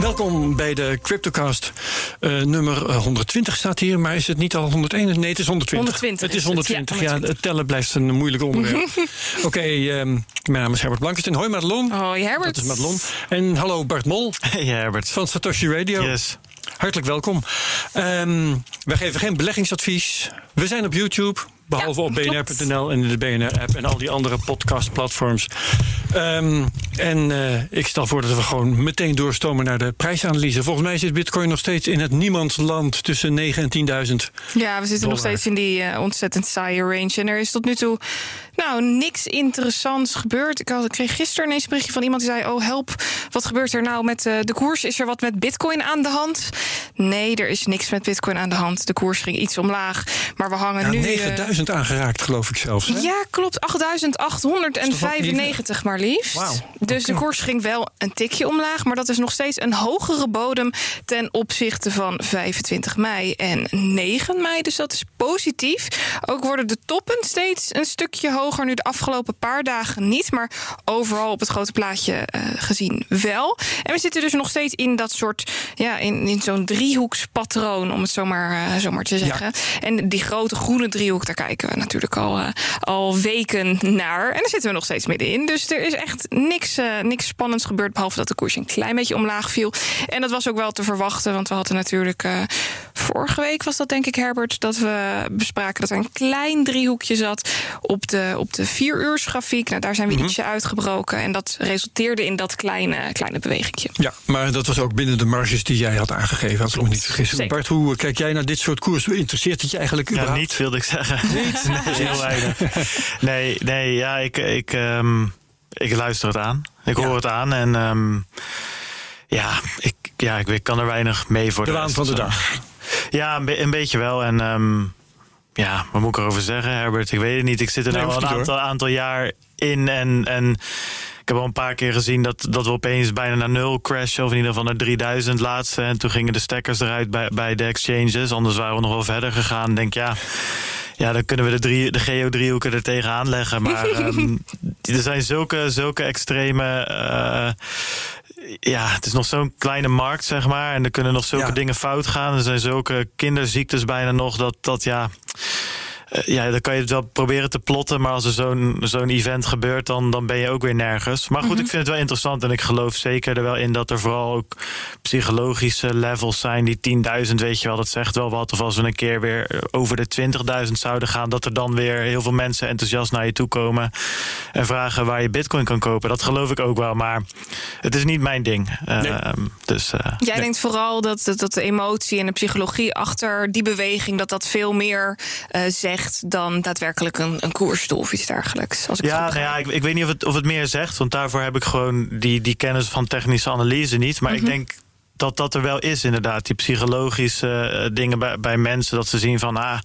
Welkom bij de Cryptocast. Uh, nummer 120 staat hier, maar is het niet al 101? Nee, het is 120. 120 het is 120, ja, het tellen blijft een moeilijk onderwerp. Oké, okay, um, mijn naam is Herbert Blankestein. Hoi Madelon. Hoi Herbert. Dat is Madelon. En hallo Bart Mol. Hey Herbert. Van Satoshi Radio. Yes. Hartelijk welkom. Um, wij geven geen beleggingsadvies. We zijn op YouTube. Behalve op bnr.nl en in de BNR-app en al die andere podcastplatforms. Um, en eh, ik stel voor dat we gewoon meteen doorstomen naar de prijsanalyse. Volgens mij zit Bitcoin nog steeds in het niemandsland tussen 9 en 10.000. Ja, we zitten nog steeds in die eh, ontzettend saaie range. En er is tot nu toe nou, niks interessants gebeurd. Ik, had, ik kreeg gisteren ineens een berichtje van iemand die zei: Oh, help, wat gebeurt er nou met eh, de koers? Is er wat met Bitcoin aan de hand? Nee, er is niks met Bitcoin aan de hand. De koers ging iets omlaag, maar we hangen ja, nu. 9000 aangeraakt, geloof ik zelfs. Ja, klopt. 8895 maar liefst. Dus de koers ging wel een tikje omlaag. Maar dat is nog steeds een hogere bodem ten opzichte van 25 mei en 9 mei. Dus dat is positief. Ook worden de toppen steeds een stukje hoger. Nu de afgelopen paar dagen niet. Maar overal op het grote plaatje eh, gezien wel. En we zitten dus nog steeds in dat soort. Ja, in, in zo'n driehoekspatroon, om het zomaar, uh, te zeggen. En die grote groene driehoek, daar kijken kijken we natuurlijk al, eh, al weken naar. En daar zitten we nog steeds middenin. Dus er is echt niks, eh, niks spannends gebeurd. Behalve dat de koers een klein beetje omlaag viel. En dat was ook wel te verwachten. Want we hadden natuurlijk. eh, vorige week was dat, denk ik, Herbert. Dat we bespraken dat er een klein driehoekje zat. op de, op de vier uur grafiek. Nou, daar zijn we ietsje uitgebroken. En dat resulteerde in dat kleine, kleine bewegingje. Ja, maar dat was ook binnen de marges die jij had aangegeven, als ik me niet vergis. Zeker. Bart, hoe kijk jij naar dit soort koers? Interesseert het je eigenlijk Ja, überhaupt? niet wilde ik zeggen. Niet? Nee, heel weinig. Nee, nee ja, ik, ik, ehm, ik luister het aan. Ik Ja. hoor het aan en ehm, ja, ik, ja, ik kan er weinig mee voor De de, waan van de dag. Ja, een, be- een beetje wel. En ehm, ja, wat moet ik erover zeggen, Herbert? Ik weet het niet. Ik zit er Nee, nou al een aantal, aantal jaar in en... en ik heb al een paar keer gezien dat, dat we opeens bijna naar nul crashen. Of in ieder geval naar 3000 laatste. En toen gingen de stekkers eruit bij, bij de exchanges. Anders waren we nog wel verder gegaan. Denk ja, ja, dan kunnen we de, drie, de geo-driehoeken er tegenaan leggen. Maar ehm, er zijn zulke, zulke extreme... eh, ja, het is nog zo'n kleine markt, zeg maar. En er kunnen nog zulke Ja. dingen fout gaan. Er zijn zulke kinderziektes bijna nog. Dat, dat ja... eh, ja, dan kan je het wel proberen te plotten. Maar als er zo'n zo'n event gebeurt, dan, dan ben je ook weer nergens. Maar goed, ik vind het wel interessant. En ik geloof zeker er wel in dat er vooral ook psychologische levels zijn. Die 10.000, weet je wel, dat zegt wel wat. Of als we een keer weer over de 20.000 zouden gaan, dat er dan weer heel veel mensen enthousiast naar je toe komen. En vragen waar je bitcoin kan kopen. Dat geloof ik ook wel. Maar het is niet mijn ding. Eh, Nee. Dus eh, Jij Nee. denkt vooral dat, dat, dat de emotie en de psychologie achter die beweging... dat dat veel meer eh, zegt dan daadwerkelijk een, een koersdoel of iets dergelijks. Als ik Ja, nou ja, ik, ik weet niet of het, of het meer zegt, want daarvoor heb ik gewoon die, die kennis van technische analyse niet. Maar ik denk dat dat er wel is, inderdaad. Die psychologische eh, dingen bij, bij mensen, dat ze zien van, ah,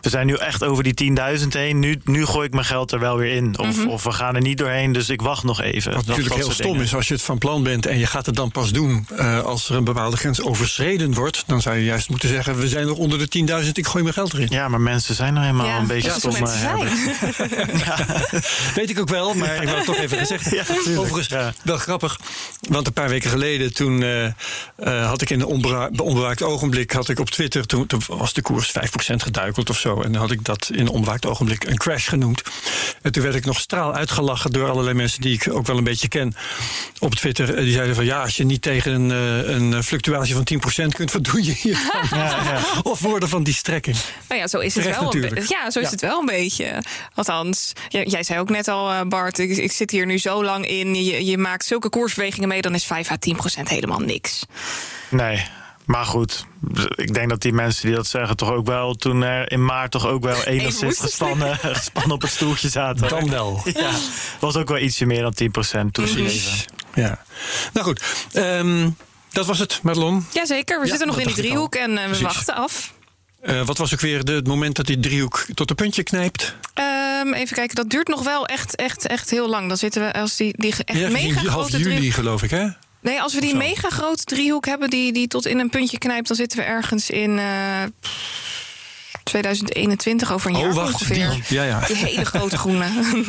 we zijn nu echt over die 10.000 heen. Nu, nu gooi ik mijn geld er wel weer in. Of, of we gaan er niet doorheen, dus ik wacht nog even. Wat Dat- natuurlijk dat heel stom dingen. is als je het van plan bent en je gaat het dan pas doen eh, als er een bepaalde grens overschreden wordt. Dan zou je juist moeten zeggen: we zijn nog onder de 10.000, ik gooi mijn geld erin. Ja, maar mensen zijn nou helemaal Ja, een beetje dat is hoe stom. mensen eh, zijn. Herbert. Weet ik ook wel, maar ik wil het toch even gezegd. Ja. Overigens, Ja. wel grappig. Want een paar weken geleden, toen eh, eh, had ik in een onbewaakt ogenblik... had ik op Twitter, toen, toen was de koers 5% geduikeld of zo... en dan had ik dat in een onbewaakt ogenblik een crash genoemd. En toen werd ik nog straal uitgelachen door allerlei mensen... die ik ook wel een beetje ken op Twitter. Eh, Die zeiden van, ja, als je niet tegen een, eh, een fluctuatie van 10% kunt... wat doe je hier dan? Ja, ja. Of woorden van die strekking. Nou ja, zo is het Terecht wel. Natuurlijk. ja, zo is Ja. het wel een beetje. Althans, jij, jij zei ook net al, Bart, ik, ik zit hier nu zo lang in. Je, je maakt zulke koersbewegingen mee, dan is 5 à 10 procent helemaal niks. Nee, maar goed. Ik denk dat die mensen die dat zeggen toch ook wel... toen er in maart toch ook wel enigszins gespannen, gespannen op een stoeltje zaten. Dan wel. Ja, was ook wel ietsje meer dan 10% toegegeven. Ja. Nou goed, ehm, dat was het, Madelon. Jazeker, we Ja, zitten nog in die driehoek en eh, we Precies. wachten af. Eh, wat was ook weer de, het moment dat die driehoek tot een puntje knijpt? Ehm, even kijken, dat duurt nog wel echt, echt, echt heel lang. Dan zitten we als die, die echt Ergens mega in half juli, driehoek. geloof ik, hè? Nee, als we die mega grote driehoek hebben die, die tot in een puntje knijpt, dan zitten we ergens in. eh, 2021 over een jaar oh, wacht. ongeveer. Die, ja, ja. Die hele grote groene.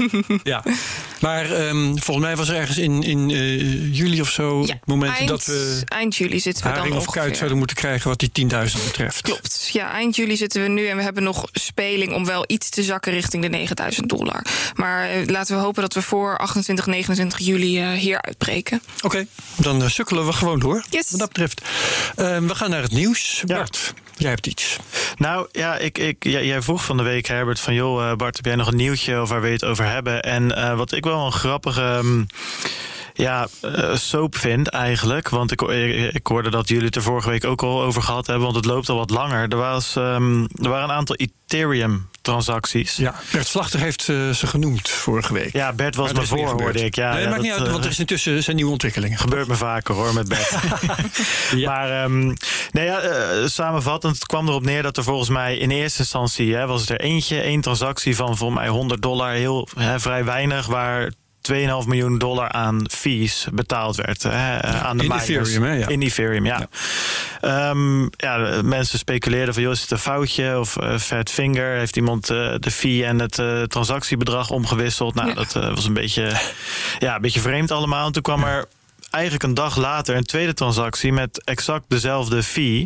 ja. Maar ehm, volgens mij was er ergens in, in uh, juli of zo... Ja, het moment eind, dat we eind juli zitten we dan haring of ongeveer. kuit zouden moeten krijgen... wat die 10.000 betreft. Klopt. Ja, eind juli zitten we nu en we hebben nog speling... om wel iets te zakken richting de 9000 dollar. Maar eh, laten we hopen dat we voor 28, 29 juli uh, hier uitbreken. Oké, dan uh, sukkelen we gewoon door. Yes. Wat dat betreft. Ehm, we gaan naar het nieuws. Ja. Bart, jij hebt iets. Nou ja, ik, ik, jij, vroeg van de week, Herbert, van joh, uh, Bart, heb jij nog een nieuwtje of waar je het over hebben? En uh, wat ik wel een grappige. Um, ja, uh, soap vind eigenlijk. Want ik, ik, hoorde dat jullie het er vorige week ook al over gehad hebben. Want het loopt al wat langer. Er, was, um, er waren een aantal Ethereum transacties. Ja, Bert Slachter heeft uh, ze genoemd vorige week. Ja, Bert was me voor, hoorde ik. Ja, nee, ja, maakt dat, niet uit, want er is intussen zijn nieuwe ontwikkelingen. Gebeurt me vaker hoor, met Bert. ja. Maar um, nee, ja, uh, samenvattend het kwam erop neer dat er volgens mij in eerste instantie... Hè, was het er eentje, één transactie van volgens mij 100 dollar. Heel hè, vrij weinig, waar 2,5 miljoen dollar aan fees betaald werd hè, aan de in miners. Ethereum, hè, ja. In Ethereum, ja. Ja. Um, ja. mensen speculeerden van, joh, is het een foutje? Of uh, Fat Finger, heeft iemand uh, de fee en het uh, transactiebedrag omgewisseld? Nou, ja. dat was een beetje, ja, een beetje vreemd allemaal. En toen kwam er eigenlijk een dag later een tweede transactie met exact dezelfde fee.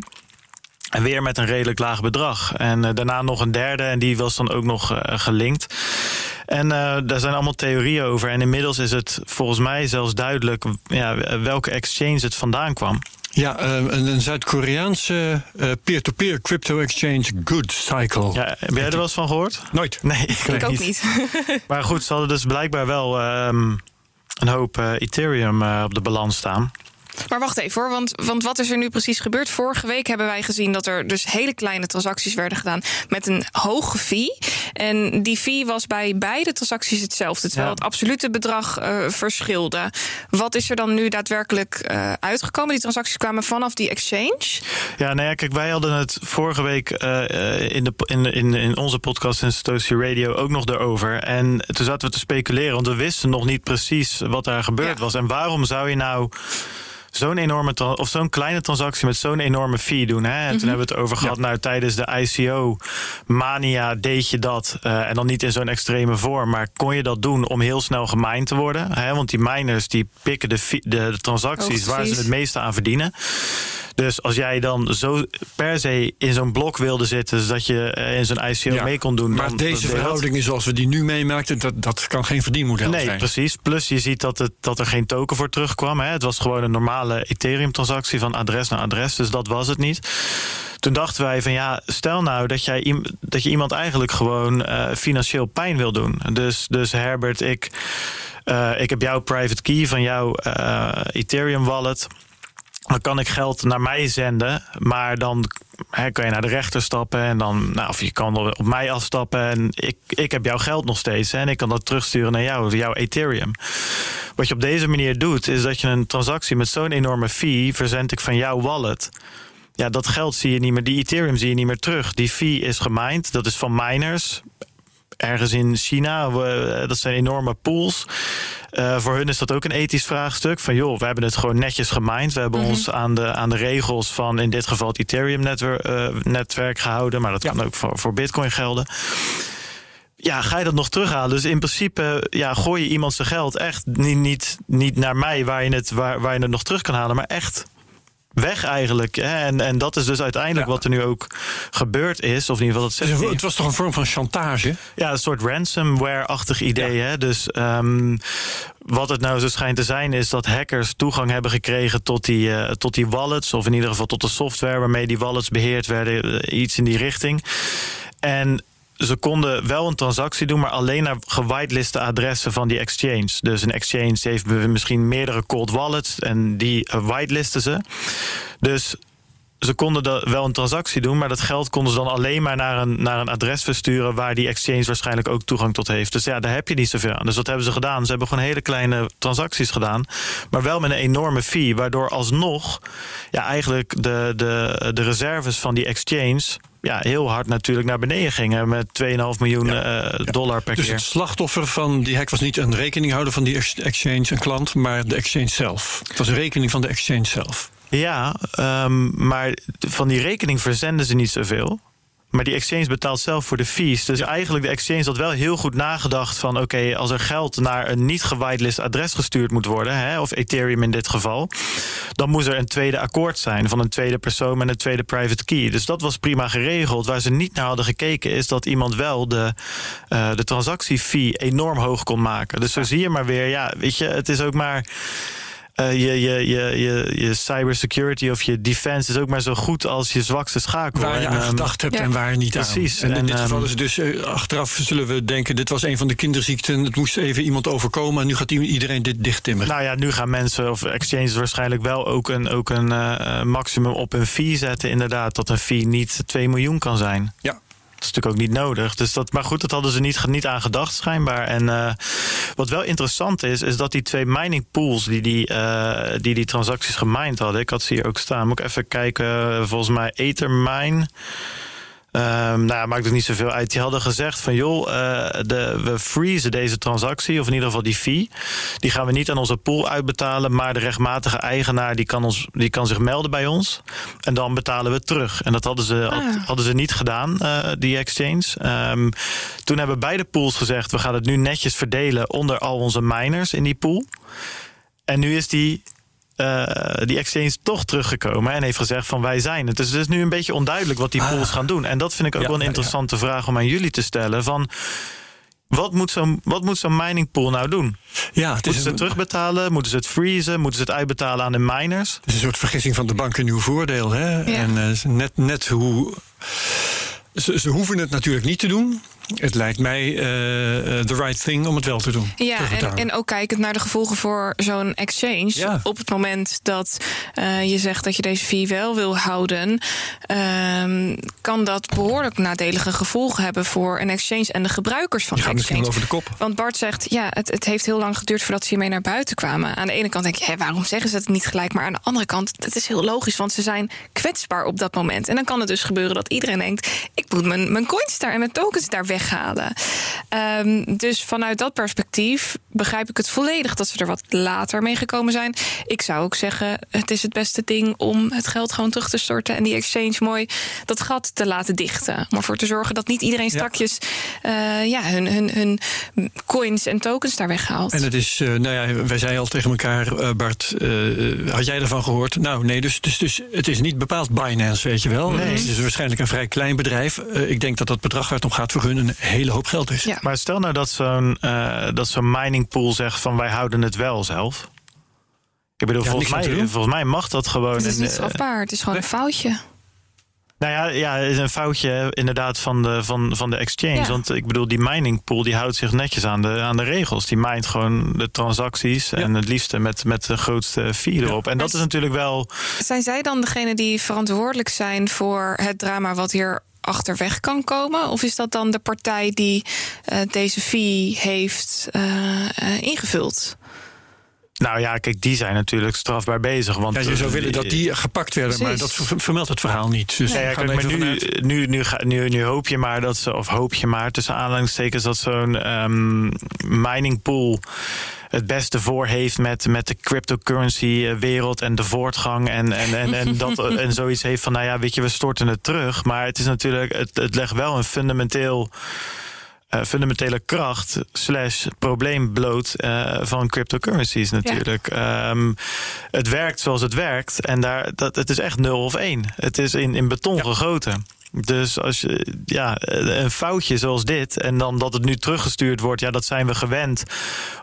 En weer met een redelijk laag bedrag. En uh, daarna nog een derde en die was dan ook nog uh, gelinkt. En uh, daar zijn allemaal theorieën over. En inmiddels is het volgens mij zelfs duidelijk ja, welke exchange het vandaan kwam. Ja, een, Zuid-Koreaanse peer-to-peer crypto exchange Good Cycle. Ja, heb jij er wel eens van gehoord? Nooit. Nee, ik, ik ook niet. niet. maar goed, ze hadden dus blijkbaar wel um, een hoop Ethereum op de balans staan. Maar wacht even hoor, want, want wat is er nu precies gebeurd? Vorige week hebben wij gezien dat er dus hele kleine transacties werden gedaan met een hoge fee. En die fee was bij beide transacties hetzelfde, terwijl ja. het absolute bedrag uh, verschilde. Wat is er dan nu daadwerkelijk uh, uitgekomen? Die transacties kwamen vanaf die exchange? Ja, nou ja, kijk, wij hadden het vorige week uh, in, de, in, in, in onze podcast in Satoshi Radio ook nog erover. En toen zaten we te speculeren, want we wisten nog niet precies wat daar gebeurd ja. was. En waarom zou je nou zo'n enorme of zo'n kleine transactie met zo'n enorme fee doen. Hè? En toen hebben we het over gehad. Ja. Nou, tijdens de ICO mania deed je dat. Uh, en dan niet in zo'n extreme vorm. Maar kon je dat doen om heel snel gemined te worden? Hè? Want die miners die pikken de, de, de transacties waar ze het meeste aan verdienen. Dus als jij dan zo per se in zo'n blok wilde zitten, zodat je in zo'n ICO ja, mee kon doen. Maar dan, deze verhoudingen zoals we die nu meemaakten, dat, dat kan geen verdienmodel nee, zijn. Nee, precies. Plus je ziet dat, het, dat er geen token voor terugkwam. Hè. Het was gewoon een normale Ethereum-transactie van adres naar adres. Dus dat was het niet. Toen dachten wij van ja, stel nou dat, jij, dat je iemand eigenlijk gewoon uh, financieel pijn wil doen. Dus, dus Herbert, ik, uh, ik heb jouw private key van jouw uh, Ethereum wallet dan kan ik geld naar mij zenden, maar dan hè, kan je naar de rechter stappen en dan, nou, of je kan op mij afstappen en ik, ik heb jouw geld nog steeds hè, en ik kan dat terugsturen naar jou, jouw Ethereum. Wat je op deze manier doet, is dat je een transactie met zo'n enorme fee verzend ik van jouw wallet. Ja, dat geld zie je niet meer, die Ethereum zie je niet meer terug. Die fee is gemined, dat is van miners ergens in China. Dat zijn enorme pools. Uh, voor hun is dat ook een ethisch vraagstuk. Van joh, we hebben het gewoon netjes gemined. We hebben mm-hmm. ons aan de, aan de regels van in dit geval het Ethereum-netwerk uh, netwerk gehouden. Maar dat ja. kan ook voor, voor Bitcoin gelden. Ja, ga je dat nog terughalen? Dus in principe ja, gooi je iemand zijn geld echt niet, niet, niet naar mij waar je, het, waar, waar je het nog terug kan halen, maar echt weg eigenlijk. En, en dat is dus uiteindelijk ja. wat er nu ook gebeurd is. Of in ieder geval dat het, het was toch een vorm van chantage? Ja, een soort ransomware-achtig idee. Ja. Hè? Dus um, wat het nou zo schijnt te zijn, is dat hackers toegang hebben gekregen tot die, uh, tot die wallets. Of in ieder geval tot de software waarmee die wallets beheerd werden. Uh, iets in die richting. En ze konden wel een transactie doen, maar alleen naar gewiteliste adressen van die exchange. Dus een exchange heeft misschien meerdere cold wallets en die whitelisten ze. Dus ze konden wel een transactie doen, maar dat geld konden ze dan alleen maar naar een, naar een adres versturen waar die exchange waarschijnlijk ook toegang tot heeft. Dus ja, daar heb je niet zoveel aan. Dus wat hebben ze gedaan? Ze hebben gewoon hele kleine transacties gedaan, maar wel met een enorme fee, waardoor alsnog ja, eigenlijk de, de, de reserves van die exchange ja, heel hard natuurlijk naar beneden gingen met 2,5 miljoen ja, uh, dollar per dus keer. Dus het slachtoffer van die hack was niet een rekeninghouder van die exchange, een klant, maar de exchange zelf. Het was een rekening van de exchange zelf. Ja, um, maar van die rekening verzenden ze niet zoveel. Maar die exchange betaalt zelf voor de fees. Dus eigenlijk de exchange had wel heel goed nagedacht van... oké, als er geld naar een niet gewitelist adres gestuurd moet worden... Hè, of Ethereum in dit geval... dan moest er een tweede akkoord zijn van een tweede persoon... met een tweede private key. Dus dat was prima geregeld. Waar ze niet naar hadden gekeken is dat iemand wel de, uh, de transactiefee enorm hoog kon maken. Dus zo zie je maar weer, ja, weet je, het is ook maar... Uh, je, je, je, je, je cybersecurity of je defense is ook maar zo goed als je zwakste schakel. Waar je aan um, gedacht hebt ja. en waar niet Precies. aan. En, en in dit um, geval is het dus, uh, achteraf zullen we denken... dit was een van de kinderziekten, het moest even iemand overkomen... en nu gaat iedereen dit dichttimmeren. Nou ja, nu gaan mensen of exchanges waarschijnlijk wel ook een, ook een uh, maximum op een fee zetten... inderdaad, dat een fee niet 2 miljoen kan zijn. Ja. Dat is natuurlijk ook niet nodig. Dus dat, maar goed, dat hadden ze niet, niet aan gedacht, schijnbaar. En uh, wat wel interessant is, is dat die twee mining pools die die, uh, die, die transacties gemined hadden, ik had ze hier ook staan. Moet ik even kijken, volgens mij Ethermine. Um, nou, maakt het niet zoveel uit. Die hadden gezegd van joh, uh, de, we freezen deze transactie, of in ieder geval die fee. Die gaan we niet aan onze pool uitbetalen, maar de rechtmatige eigenaar die kan, ons, die kan zich melden bij ons. En dan betalen we terug. En dat hadden ze, ah. hadden ze niet gedaan, uh, die exchange. Um, toen hebben beide pools gezegd, we gaan het nu netjes verdelen onder al onze miners in die pool. En nu is die uh, die exchange toch teruggekomen en heeft gezegd van wij zijn het. Dus het is nu een beetje onduidelijk wat die Ah. pools gaan doen. En dat vind ik ook Ja, wel een ja, interessante vraag om aan jullie te stellen. Van wat moet zo'n wat moet zo'n mining pool nou doen? Ja, het Moeten is ze een, het terugbetalen? Moeten ze het freezen? Moeten ze het uitbetalen aan de miners? het is een soort vergissing van de bank in uw voordeel. Hè? En uh, net, net hoe... Ze, ze hoeven het natuurlijk niet te doen. Het lijkt mij uh, the right thing om het wel te doen. Ja, en, en, ook kijkend naar de gevolgen voor zo'n exchange. Ja. Op het moment dat uh, je zegt dat je deze fee wel wil houden, uh, kan dat behoorlijk nadelige gevolgen hebben voor een exchange en de gebruikers van je de gaat exchange. misschien over de kop. Want Bart zegt, ja, het, het, heeft heel lang geduurd voordat ze hiermee naar buiten kwamen. Aan de ene kant denk je, hé, waarom zeggen ze het niet gelijk? Maar aan de andere kant, het is heel logisch, want ze zijn kwetsbaar op dat moment. En dan kan het dus gebeuren dat iedereen denkt, ik moet mijn, mijn coins daar en mijn tokens daar weghalen. Um, dus vanuit dat perspectief begrijp ik het volledig dat ze er wat later mee gekomen zijn. Ik zou ook zeggen, het is het beste ding om het geld gewoon terug te storten en die exchange mooi dat gat te laten dichten. Om ervoor te zorgen dat niet iedereen strakjes ja. Uh, ja, hun, hun, hun coins en tokens daar weghaalt. En het is, uh, nou ja, wij zeiden al tegen elkaar, uh, Bart, had jij ervan gehoord? Nou, nee, dus, dus, dus het is niet bepaald Binance, weet je wel. Nee. Het is waarschijnlijk een vrij klein bedrijf. Ik denk dat dat bedrag waar het om gaat voor hun een hele hoop geld is. Ja. Maar stel nou dat zo'n uh, dat zo'n mining pool zegt van wij houden het wel zelf. Ik bedoel, Ja, volgens, mij, volgens mij mag dat gewoon. Het is niet strafbaar, het is gewoon een foutje. Nou ja, ja, het is een foutje inderdaad van de, van, van de exchange. Ja. Want ik bedoel, die mining pool die houdt zich netjes aan de, aan de regels. Die mijnt gewoon de transacties en het liefste met, met de grootste fee erop. En dat is natuurlijk wel. Zijn zij dan degene die verantwoordelijk zijn voor het drama wat hier achterweg kan komen? Of is dat dan de partij die uh, deze fee heeft uh, uh, ingevuld? Nou ja, kijk, die zijn natuurlijk strafbaar bezig. Want Ja, je zou willen dat die gepakt werden, maar dat vermeldt het verhaal niet. Dus Nee, ja, ga kijk, maar nu, nu, nu, nu, nu hoop je maar dat ze, of hoop je maar tussen aanhalingstekens, dat zo'n ehm mining pool het beste voor heeft met, met de cryptocurrency eh, wereld en de voortgang en, en, en, en, dat, en zoiets heeft van, nou ja, weet je, we storten het terug. Maar het is natuurlijk, het, het legt wel een fundamenteel uh, fundamentele kracht slash probleem bloot uh, van cryptocurrencies natuurlijk. Ja. Um, het werkt zoals het werkt en daar, dat, het is echt 0 of 1. Het is in, in beton ja. gegoten. Dus als je ja, een foutje zoals dit en dan dat het nu teruggestuurd wordt, ja, dat zijn we gewend,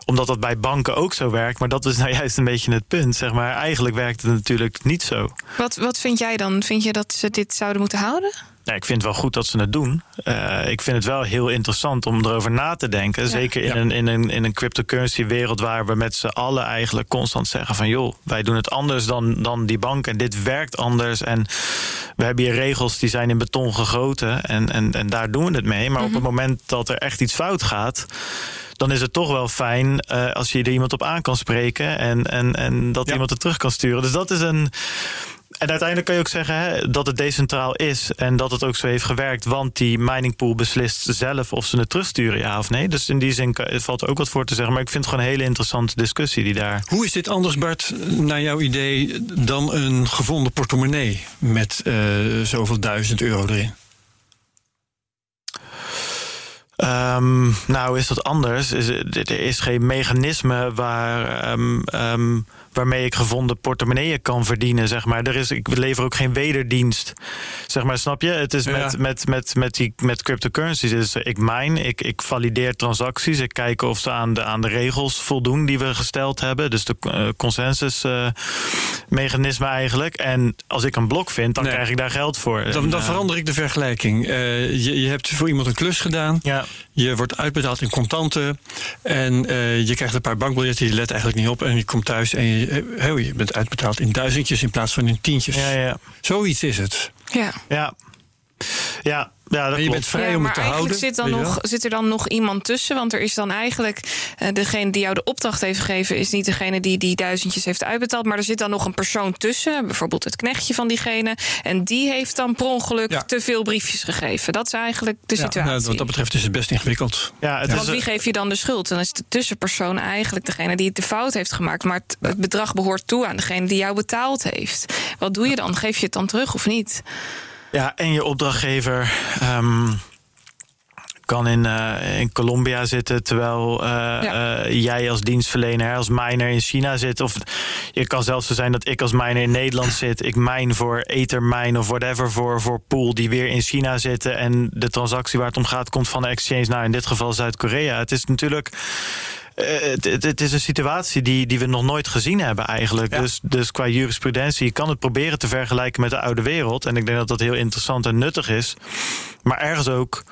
omdat dat bij banken ook zo werkt. Maar dat is nou juist een beetje het punt, zeg maar. Eigenlijk werkt het natuurlijk niet zo. Wat, wat vind jij dan? Vind je dat ze dit zouden moeten houden? Ja, ik vind het wel goed dat ze het doen. Uh, ik vind het wel heel interessant om erover na te denken. Ja. Zeker in, ja. een, in, een, in een cryptocurrency wereld waar we met z'n allen eigenlijk constant zeggen van joh, wij doen het anders dan, dan die bank en dit werkt anders. En we hebben hier regels die zijn in beton gegoten en, en, en daar doen we het mee. Maar mm -hmm. op het moment dat er echt iets fout gaat dan is het toch wel fijn uh, als je er iemand op aan kan spreken en, en, en dat ja. iemand het terug kan sturen. Dus dat is een. En uiteindelijk kan je ook zeggen hè, dat het decentraal is en dat het ook zo heeft gewerkt, want die miningpool beslist zelf of ze het terugsturen, ja of nee. Dus in die zin valt er ook wat voor te zeggen. Maar ik vind het gewoon een hele interessante discussie die daar. Hoe is dit anders, Bart, naar jouw idee, dan een gevonden portemonnee met uh, zoveel duizend euro erin? Ehm, nou, is dat anders? Is, er is geen mechanisme waar, ehm, ehm, waarmee ik gevonden portemonneeën kan verdienen. Zeg maar. er is, ik lever ook geen wederdienst. Zeg maar, snap je? Het is met, met, met, met, die, met cryptocurrencies. Is, ik mine, ik, ik valideer transacties. Ik kijk of ze aan de, aan de regels voldoen die we gesteld hebben. Dus de uh, consensus uh, mechanisme eigenlijk. En als ik een blok vind, dan krijg ik daar geld voor. Dan, dan verander ik de vergelijking. Je, je hebt voor iemand een klus gedaan. Ja. Je wordt uitbetaald in contanten. En je krijgt een paar bankbiljetten. Je let eigenlijk niet op. En je komt thuis en je, je bent uitbetaald in duizendjes in plaats van in tientjes. Ja, ja. Zoiets is het. Ja. Ja. Ja, ja, dat je bent vrij ja, om het te houden. Maar zit, dan nog, zit er dan nog iemand tussen? Want er is dan eigenlijk uh, degene die jou de opdracht heeft gegeven, is niet degene die die duizendjes heeft uitbetaald. Maar er zit dan nog een persoon tussen, bijvoorbeeld het knechtje van diegene. En die heeft dan per ongeluk ja. te veel briefjes gegeven. Dat is eigenlijk de ja, situatie. Nou, wat dat betreft is het best ingewikkeld. Ja, het Want is, wie geeft je dan de schuld? Dan is de tussenpersoon eigenlijk degene die het de fout heeft gemaakt. Maar het, het bedrag behoort toe aan degene die jou betaald heeft. Wat doe je dan? Geef je het dan terug of niet? Ja, en je opdrachtgever. Um, kan in, uh, in Colombia zitten, terwijl uh, ja. uh, jij als dienstverlener, als miner in China zit. Of je kan zelfs zo zijn dat ik als miner in Nederland zit. Ik mine voor Ethermine of whatever voor, voor pool die weer in China zitten. En de transactie waar het om gaat komt van de exchange, nou in dit geval Zuid-Korea. Het is natuurlijk. Het, het, het, is een situatie die, die we nog nooit gezien hebben eigenlijk. Ja. Dus, dus qua jurisprudentie kan het proberen te vergelijken met de oude wereld. En ik denk dat dat heel interessant en nuttig is. Maar ergens ook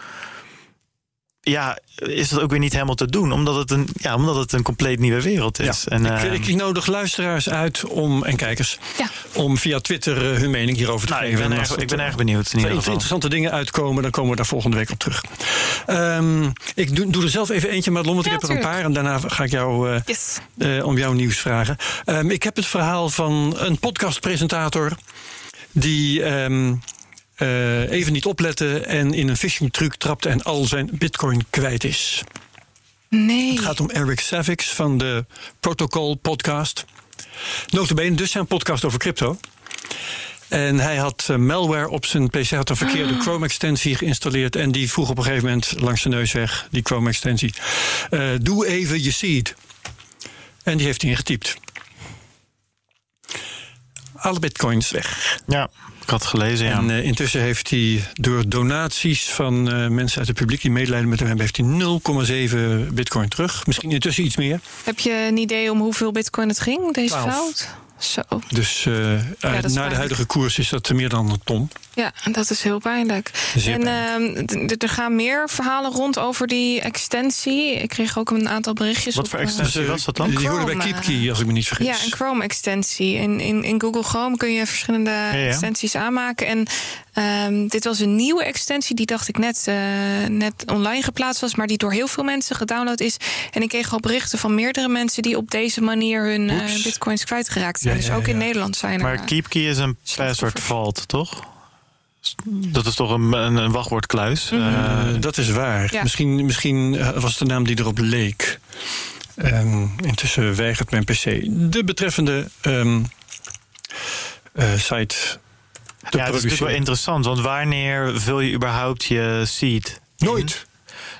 ja, is dat ook weer niet helemaal te doen. Omdat het een, ja, omdat het een compleet nieuwe wereld is. Ja, en, ik, uh, ik, nodig luisteraars uit om, en kijkers ja. om via Twitter uh, hun mening hierover te nou, geven. Ik ben, erg, ik ben erg benieuwd. In Als er interessante dingen uitkomen, dan komen we daar volgende week op terug. Um, ik doe, doe, er zelf even eentje, Madelon, want ja, ik heb er een paar. En daarna ga ik jou uh, yes. om jouw nieuws vragen. Um, ik heb het verhaal van een podcastpresentator die. Um, uh, even niet opletten en in een phishing truc trapte en al zijn bitcoin kwijt is. Nee. Het gaat om Eric Savix van de Protocol podcast. Notabene dus zijn podcast over crypto. En hij had uh, malware op zijn PC, had een verkeerde Chrome-extensie geïnstalleerd. En die vroeg op een gegeven moment langs de neus weg, die Chrome-extensie. Uh, doe even je seed. En die heeft hij ingetypt. Alle bitcoins weg. Ja. Ik had gelezen, ja. En uh, intussen heeft hij door donaties van uh, mensen uit het publiek die medelijden met hem hebben, heeft hij 0,7 bitcoin terug. Misschien intussen iets meer. Heb je een idee om hoeveel bitcoin het ging, deze 12. fout? Zo. Dus uh, ja, naar de huidige koers is dat meer dan een ton. Ja, dat is heel pijnlijk. Zeer en uh, er gaan meer verhalen rond over die extensie. Ik kreeg ook een aantal berichtjes. Wat op, voor extensie uh, was dat dan? Die hoorde bij KeepKey, als ik me niet vergis. Ja, een Chrome-extensie. In, in, in Google Chrome kun je verschillende ja, ja. extensies aanmaken. En um, dit was een nieuwe extensie die dacht ik net, uh, net online geplaatst was, maar die door heel veel mensen gedownload is. En ik kreeg al berichten van meerdere mensen die op deze manier hun uh, bitcoins kwijtgeraakt zijn. Ja, dus ja, ook ja. in Nederland zijn er. Maar KeepKey is een password vault, toch? Dat is toch een, een, een wachtwoordkluis? Mhm. Uh, dat is waar. Ja. Misschien, misschien was de naam die erop leek. Um, intussen weigert mijn PC de betreffende um, uh, site. Te ja, dat is natuurlijk wel interessant, want wanneer vul je überhaupt je seed? Nooit.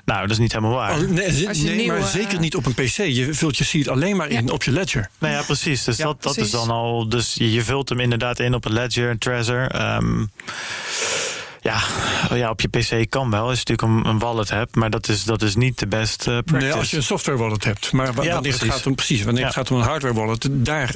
Nou, dat is niet helemaal waar. Oh, nee, maar zeker niet op een PC. Je vult je seed alleen maar in Ja. op je ledger. Nou ja, precies. Dus Ja, dat, dat is dan al. Dus je, vult hem inderdaad in op een ledger, een treasure. Um, ja, ja, op je PC kan wel, als je natuurlijk een, een wallet hebt, maar dat is, dat is niet de best uh, practice. Nee, als je een software wallet hebt. Maar Ja, wanneer, het precies. gaat om, precies, wanneer Ja. het gaat om een hardware wallet, daar,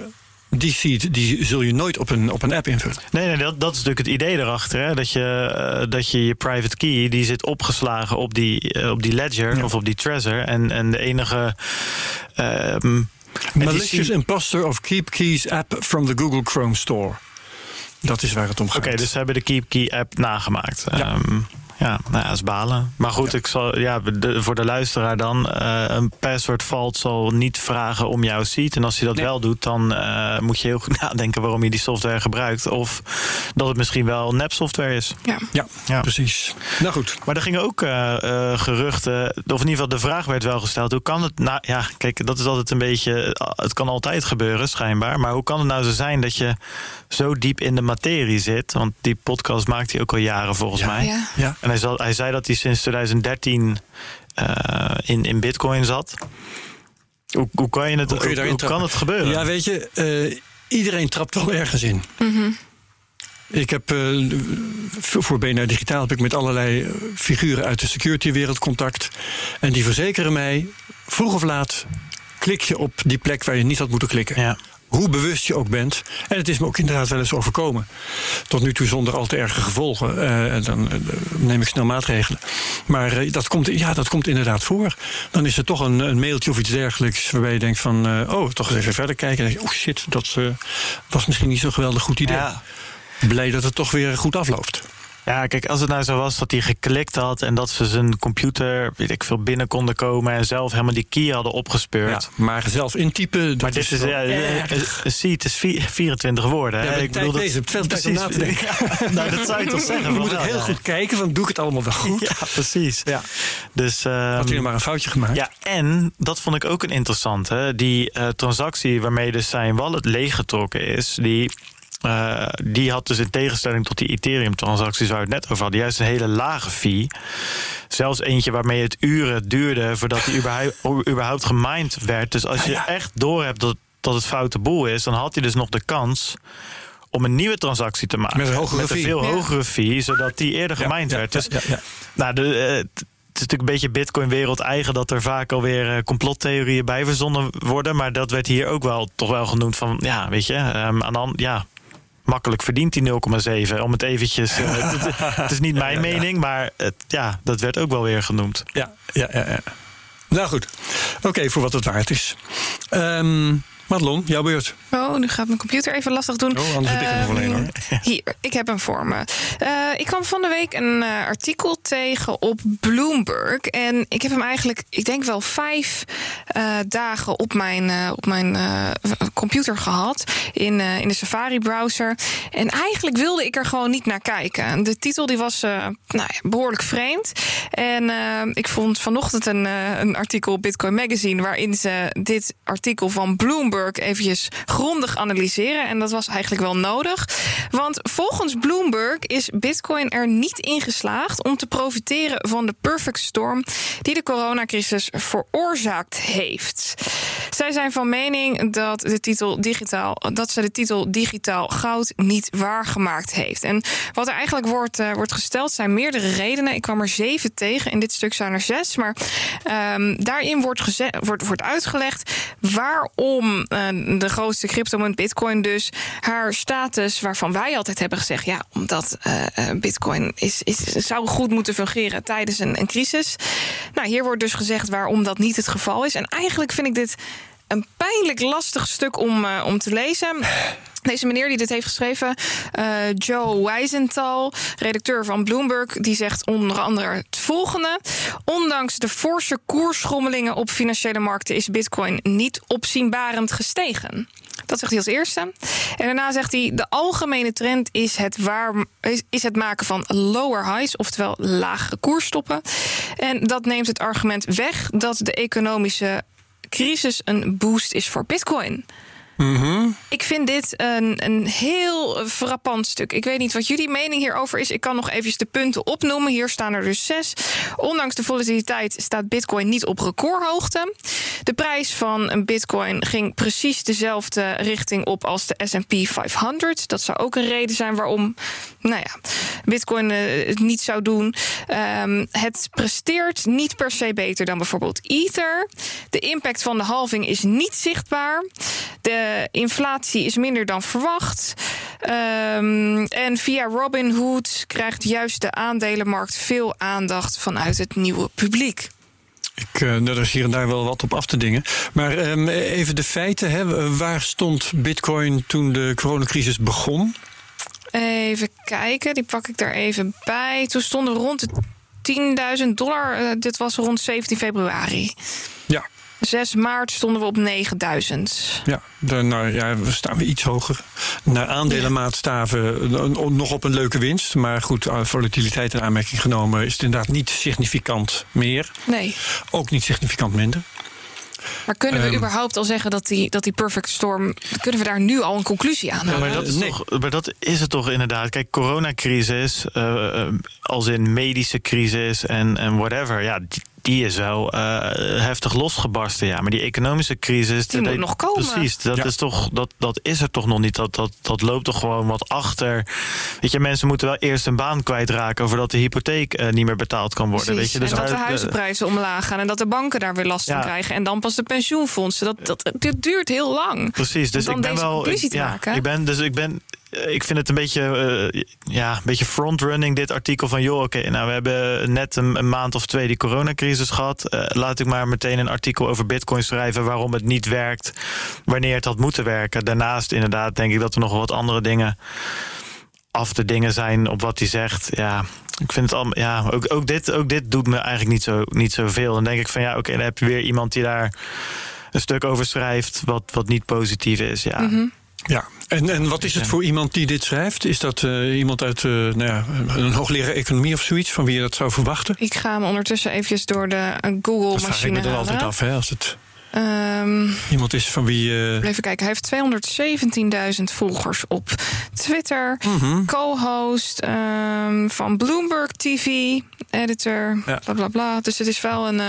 die seed die zul je nooit op een, op een app invullen. Nee, nee dat, dat is natuurlijk het idee erachter. Hè? Dat, je, uh, dat je je private key, die zit opgeslagen op die, uh, op die ledger Ja. of op die treasure. En, en de enige. Um, Malicious imposter of Keep Keys app from the Google Chrome Store. Dat is waar het om gaat. Oké, okay, dus ze hebben de Keep Key app nagemaakt. Ja. Um, ja, nou ja, is balen. Maar goed, Ja. ik zal, ja, de, voor de luisteraar dan. Uh, een password vault zal niet vragen om jouw seed. En als hij dat Nee. wel doet, dan uh, moet je heel goed nadenken waarom je die software gebruikt. Of dat het misschien wel nep software is. Ja. Ja, Ja. precies. Nou goed. Maar er gingen ook uh, uh, geruchten, of in ieder geval de vraag werd wel gesteld: hoe kan het nou, ja, kijk, dat is altijd een beetje, het kan altijd gebeuren, schijnbaar. Maar hoe kan het nou zo zijn dat je zo diep in de materie zit? Want die podcast maakt hij ook al jaren volgens Ja. mij. Ja. En hij, zal, hij zei dat hij sinds 2013 eh, in, in Bitcoin zat. Hoe, hoe kan, je het, Hoe kun je hoe, kan het gebeuren? Ja, weet je, eh, iedereen trapt wel ergens in. Ik heb eh, voor BNR Digitaal heb ik met allerlei figuren uit de security-wereld contact. En die verzekeren mij, vroeg of laat klik je op die plek waar je niet had moeten klikken. Ja. Hoe bewust je ook bent. En het is me ook inderdaad wel eens overkomen. Tot nu toe zonder al te erge gevolgen. Eh, en dan eh, neem ik snel maatregelen. Maar eh, dat, komt, ja, dat komt inderdaad voor. Dan is er toch een, een mailtje of iets dergelijks. waarbij je denkt van. oh, toch eens even verder kijken. En denk je, oh shit, dat was misschien niet zo'n geweldig goed idee. Ja. Blij dat het toch weer goed afloopt. Ja, kijk, als het nou zo was dat hij geklikt had en dat ze zijn computer, weet ik veel, binnen konden komen en zelf helemaal die key hadden opgespeurd. Ja, maar zelf intypen. Maar dit is, ja, erg. eh, eh, zie, het is vier- 24 woorden. Ja, ik bedoel, deze, veel tijd om precies. na te denken. Ja, nou, dat zou je toch zeggen. Je moet het heel goed kijken, van doe ik het allemaal wel goed? Ja, precies. Ja. Dus, ehm, Had hij er maar een foutje gemaakt? ja, en dat vond ik ook een interessante. Die eh, transactie waarmee dus zijn wallet leeggetrokken is, die, eh, die had dus in tegenstelling tot die Ethereum-transacties waar we het net over hadden, juist een hele lage fee. Zelfs eentje waarmee het uren duurde voordat die überhaupt, überhaupt gemined werd. Dus als je echt doorhebt dat, dat het foute boel is, dan had hij dus nog de kans om een nieuwe transactie te maken. Met een hogere fee. veel Ja. hogere fee, zodat die eerder Ja, gemined ja, werd. ja, Dus ja, ja. nou, de, eh, het is natuurlijk een beetje Bitcoin-wereld eigen dat er vaak alweer eh, complottheorieën bij verzonnen worden. Maar dat werd hier ook wel toch wel genoemd van, ja, weet je, ehm, aan de hand, ja. Makkelijk verdient die 0,7. Om het eventjes. eh, het, het is niet mijn mening, maar het, ja, dat werd ook wel weer genoemd. Ja, ja, ja. ja. Nou goed. Oké, voor wat het waard is. Ehm Madelon, jouw beurt. Oh, nu gaat mijn computer even lastig doen. Oh, anders heb ik nog een, hoor. Hier, ik heb hem voor me. Eh, ik kwam van de week een eh, artikel tegen op Bloomberg. En ik heb hem eigenlijk, ik denk wel vijf eh, dagen op mijn, op mijn computer gehad. In, in de Safari-browser. En eigenlijk wilde ik er gewoon niet naar kijken. De titel die was nou ja, behoorlijk vreemd. En ik vond vanochtend een, een artikel op Bitcoin Magazine... waarin ze dit artikel van Bloomberg eventjes grondig analyseren. En dat was eigenlijk wel nodig. Want volgens Bloomberg is Bitcoin er niet in geslaagd... om te profiteren van de perfect storm die de coronacrisis veroorzaakt heeft. Zij zijn van mening dat, de titel digitaal, dat ze de titel digitaal goud niet waargemaakt heeft. En wat er eigenlijk wordt, eh, wordt gesteld zijn meerdere redenen. Ik kwam er zeven tegen. In dit stuk zijn er zes. Maar ehm, daarin wordt, wordt, wordt uitgelegd waarom eh, de grootste cryptomunt Bitcoin dus haar status, waarvan wij altijd hebben gezegd, ja, omdat eh, eh, Bitcoin is, is, zou goed moeten fungeren tijdens een, een crisis. Nou, hier wordt dus gezegd waarom dat niet het geval is. En eigenlijk vind ik dit een pijnlijk lastig stuk om, eh, om te lezen. Deze meneer die dit heeft geschreven, eh, Joe Weisenthal, redacteur van Bloomberg, die zegt onder andere het volgende. Ondanks de forse koersschommelingen op financiële markten is Bitcoin niet opzienbarend gestegen. Dat zegt hij als eerste. En daarna zegt hij: de algemene trend is het, waar, is het maken van lower highs, oftewel lagere koersstoppen. En dat neemt het argument weg dat de economische crisis een boost is voor Bitcoin. Ik vind dit een, een heel frappant stuk. Ik weet niet wat jullie mening hierover is. Ik kan nog even de punten opnoemen. Hier staan er dus zes. Ondanks de volatiliteit staat Bitcoin niet op recordhoogte. De prijs van een Bitcoin ging precies dezelfde richting op als de SP 500. Dat zou ook een reden zijn waarom nou ja, Bitcoin eh, het niet zou doen. Ehm, het presteert niet per se beter dan bijvoorbeeld Ether. De impact van de halving is niet zichtbaar. De inflatie is minder dan verwacht. Ehm, en via Robinhood krijgt juist de aandelenmarkt veel aandacht vanuit het nieuwe publiek. Ik, uh, er is hier en daar wel wat op af te dingen. Maar um, even de feiten. Hè. Waar stond Bitcoin toen de coronacrisis begon? Even kijken, die pak ik daar even bij. Toen stonden rond de 10.000 dollar. Uh, dit was rond 17 februari. Ja. 6 maart stonden we op 9000. Ja, dan, nou, ja, we staan we iets hoger. Naar aandelenmaatstaven ja. nog op een leuke winst. Maar goed, volatiliteit in aanmerking genomen is het inderdaad niet significant meer. Nee. Ook niet significant minder. Maar kunnen we um, überhaupt al zeggen dat die, dat die perfect storm. Kunnen we daar nu al een conclusie aan ja, maar, dat is nee. toch, maar dat is het toch inderdaad. Kijk, coronacrisis, uh, als in medische crisis en, en whatever. Ja, die, die is wel uh, heftig losgebarsten. Ja, maar die economische crisis. Die moet nog komen. Precies, dat, is toch, dat, dat is er toch nog niet. Dat, dat, dat loopt toch gewoon wat achter. Weet je, mensen moeten wel eerst een baan kwijtraken... voordat de hypotheek uh, niet meer betaald kan worden. Weet je? Dus en dat de huizenprijzen omlaag gaan... en dat de banken daar weer last van krijgen. En dan pas de pensioenfondsen. Dat, dat, dit duurt heel lang. Precies, dus ik ben wel... Ja, ik ben, dus ik ben eh, ik vind het een beetje, uh, ja, een beetje frontrunning, dit artikel van... joh, oké, nou, we hebben net een, maand of twee die coronacrisis gehad. Uh, laat ik maar meteen een artikel over bitcoin schrijven... waarom het niet werkt, wanneer het had moeten werken. Daarnaast inderdaad denk ik dat er nog wat andere dingen... af te dingen zijn op wat hij zegt. Ja, ik vind het al, ja, ook, ook, dit, ook dit doet me eigenlijk niet, zo, niet zoveel. Dan denk ik van, ja, oké, dan heb je weer iemand die daar een stuk over schrijft... wat, wat niet positief is, ja. Mm ja, en, en wat is het voor iemand die dit schrijft? Is dat uh, iemand uit uh, nou ja, een hoogleraar economie of zoiets, van wie je dat zou verwachten? Ik ga hem ondertussen eventjes door de Google-machine halen. Dat er altijd af, hè, als het... Um, Iemand is van wie. Uh... Even kijken, hij heeft 217.000 volgers op Twitter. Mm -hmm. Co-host um, van Bloomberg TV, editor, ja. bla bla bla. Dus het is wel een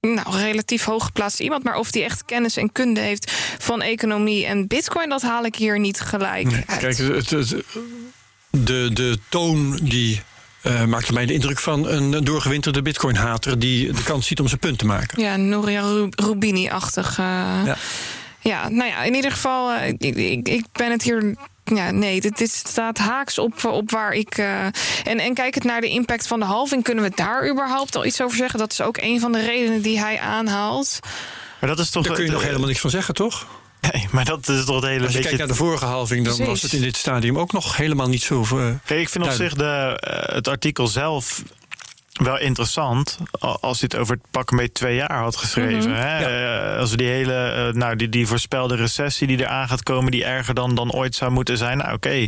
nou, relatief hooggeplaatst iemand. Maar of die echt kennis en kunde heeft van economie en bitcoin, dat haal ik hier niet gelijk nee, uit. Kijk, het, het, de, de toon die uh, maakte mij de indruk van een doorgewinterde bitcoin-hater die de kans ziet om zijn punt te maken. Ja, Noria Rubini-achtig. Uh, ja. ja, nou ja, in ieder geval, uh, ik, ik, ik ben het hier ja, nee, dit, dit, staat haaks op, op waar ik. Uh, en, en kijkend naar de impact van de halving, kunnen we daar überhaupt al iets over zeggen? Dat is ook een van de redenen die hij aanhaalt. Maar dat is toch. Daar kun je nog helemaal niks van zeggen, toch? Nee, maar dat is toch het hele Als je beetje... kijkt naar de vorige halving, dan was het in dit stadium ook nog helemaal niet zo. Uh, ik vind op zich de, uh, het artikel zelf wel interessant als hij het over het pakken mee twee jaar had geschreven. Mhm. hè? Ja. Als we die hele, nou, die, die voorspelde recessie die eraan gaat komen, die erger dan, dan ooit zou moeten zijn. Nou, oké.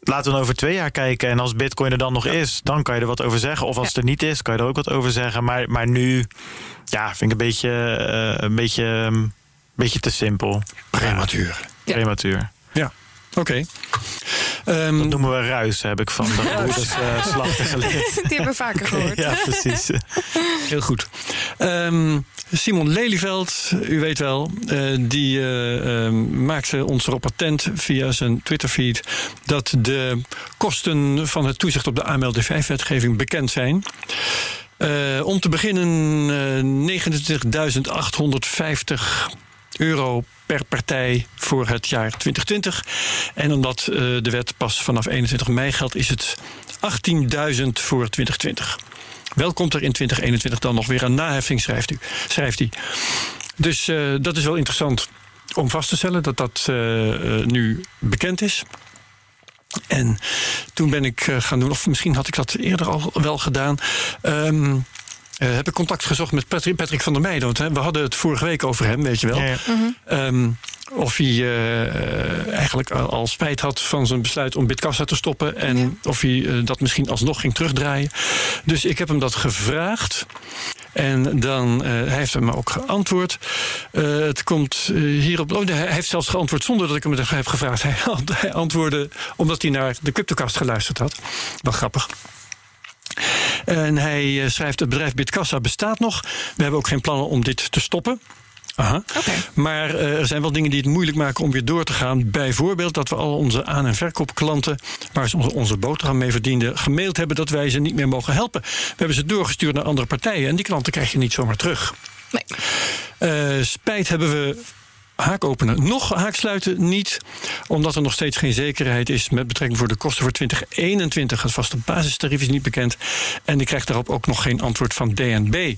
Laten we dan over twee jaar kijken. En als Bitcoin er dan nog is, dan kan je er wat over zeggen. Of als het er niet is, kan je er ook wat over zeggen. Maar, maar nu, ja, vind ik een beetje, uh, een beetje, een beetje te simpel. Prematuur. Ja. Prematuur. Oké. Okay. Um, dat noemen we ruis, heb ik van de broeders uh, slachten geleerd. Die hebben we vaker gehoord. ja, precies. Heel goed. Um, Simon Lelyveld, u weet wel, uh, die uh, um, maakte ons erop attent via zijn Twitterfeed dat de kosten van het toezicht op de AMLD5-wetgeving bekend zijn. Uh, om te beginnen 29.850 euro per partij voor het jaar 2020. En omdat uh, de wet pas vanaf 21 mei geldt, is het 18.000 voor 2020. Wel komt er in 2021 dan nog weer een naheffing, schrijft, u, schrijft hij. Dus uh, dat is wel interessant om vast te stellen dat dat uh, nu bekend is. En toen ben ik gaan doen, of misschien had ik dat eerder al wel gedaan. Um, uh, heb ik contact gezocht met Patrick, Patrick van der Meijden. Want hè, we hadden het vorige week over hem, weet je wel. Ja, ja. Mhm. Um, of hij uh, eigenlijk al, al, spijt had van zijn besluit om Bitkassa te stoppen. En ja. of hij uh, dat misschien alsnog ging terugdraaien. Dus ik heb hem dat gevraagd. En dan, hij heeft hem ook geantwoord. het komt hierop. Oh, hij heeft zelfs geantwoord zonder dat ik hem heb gevraagd. Hij, hij antwoordde omdat hij naar de Cryptocast geluisterd had. Wel grappig. En hij schrijft: Het bedrijf Bitkassa bestaat nog. We hebben ook geen plannen om dit te stoppen. Aha. Okay. Maar uh, er zijn wel dingen die het moeilijk maken om weer door te gaan. Bijvoorbeeld dat we al onze aan- en verkoopklanten, waar ze onze, onze boterham mee verdienden, gemaild hebben dat wij ze niet meer mogen helpen. We hebben ze doorgestuurd naar andere partijen en die klanten krijg je niet zomaar terug. Nee. Uh, spijt hebben we haak openen. Nog haaksluiten niet, omdat er nog steeds geen zekerheid is met betrekking voor de kosten voor 2021. Het vaste basistarief is niet bekend. En ik krijg daarop ook nog geen antwoord van DNB.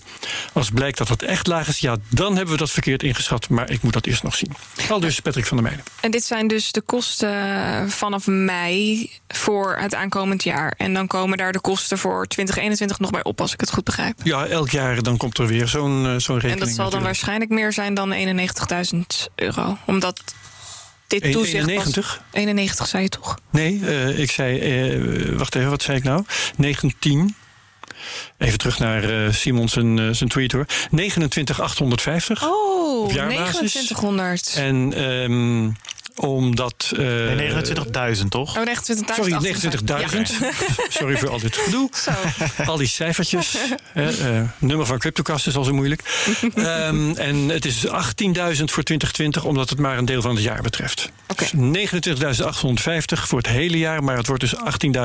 Als blijkt dat het echt laag is, ja, dan hebben we dat verkeerd ingeschat. Maar ik moet dat eerst nog zien. Al dus Patrick van der Meijden. En dit zijn dus de kosten vanaf mei voor het aankomend jaar. En dan komen daar de kosten voor 2021 nog bij op, als ik het goed begrijp. Ja, elk jaar dan komt er weer zo'n uh, zo'n rekening. En dat zal dan natuurlijk. waarschijnlijk meer zijn dan 91.000 euro. Omdat dit toezicht 91? Was, 91 zei je toch? Nee, uh, ik zei, uh, wacht even, wat zei ik nou? 19. Even terug naar uh, Simon zijn, zijn tweet hoor. 29,850. Oh, 2900. En um, omdat... eh, Nee, 29.000 toch? Oh, 29.000. Sorry, 29.000. Sorry voor al dit gedoe. Zo. Al die cijfertjes. hè, eh, nummer van CryptoCast is al zo moeilijk. Ehm, en het is 18.000 voor 2020, omdat het maar een deel van het jaar betreft. Dus 29.850 voor het hele jaar, maar het wordt dus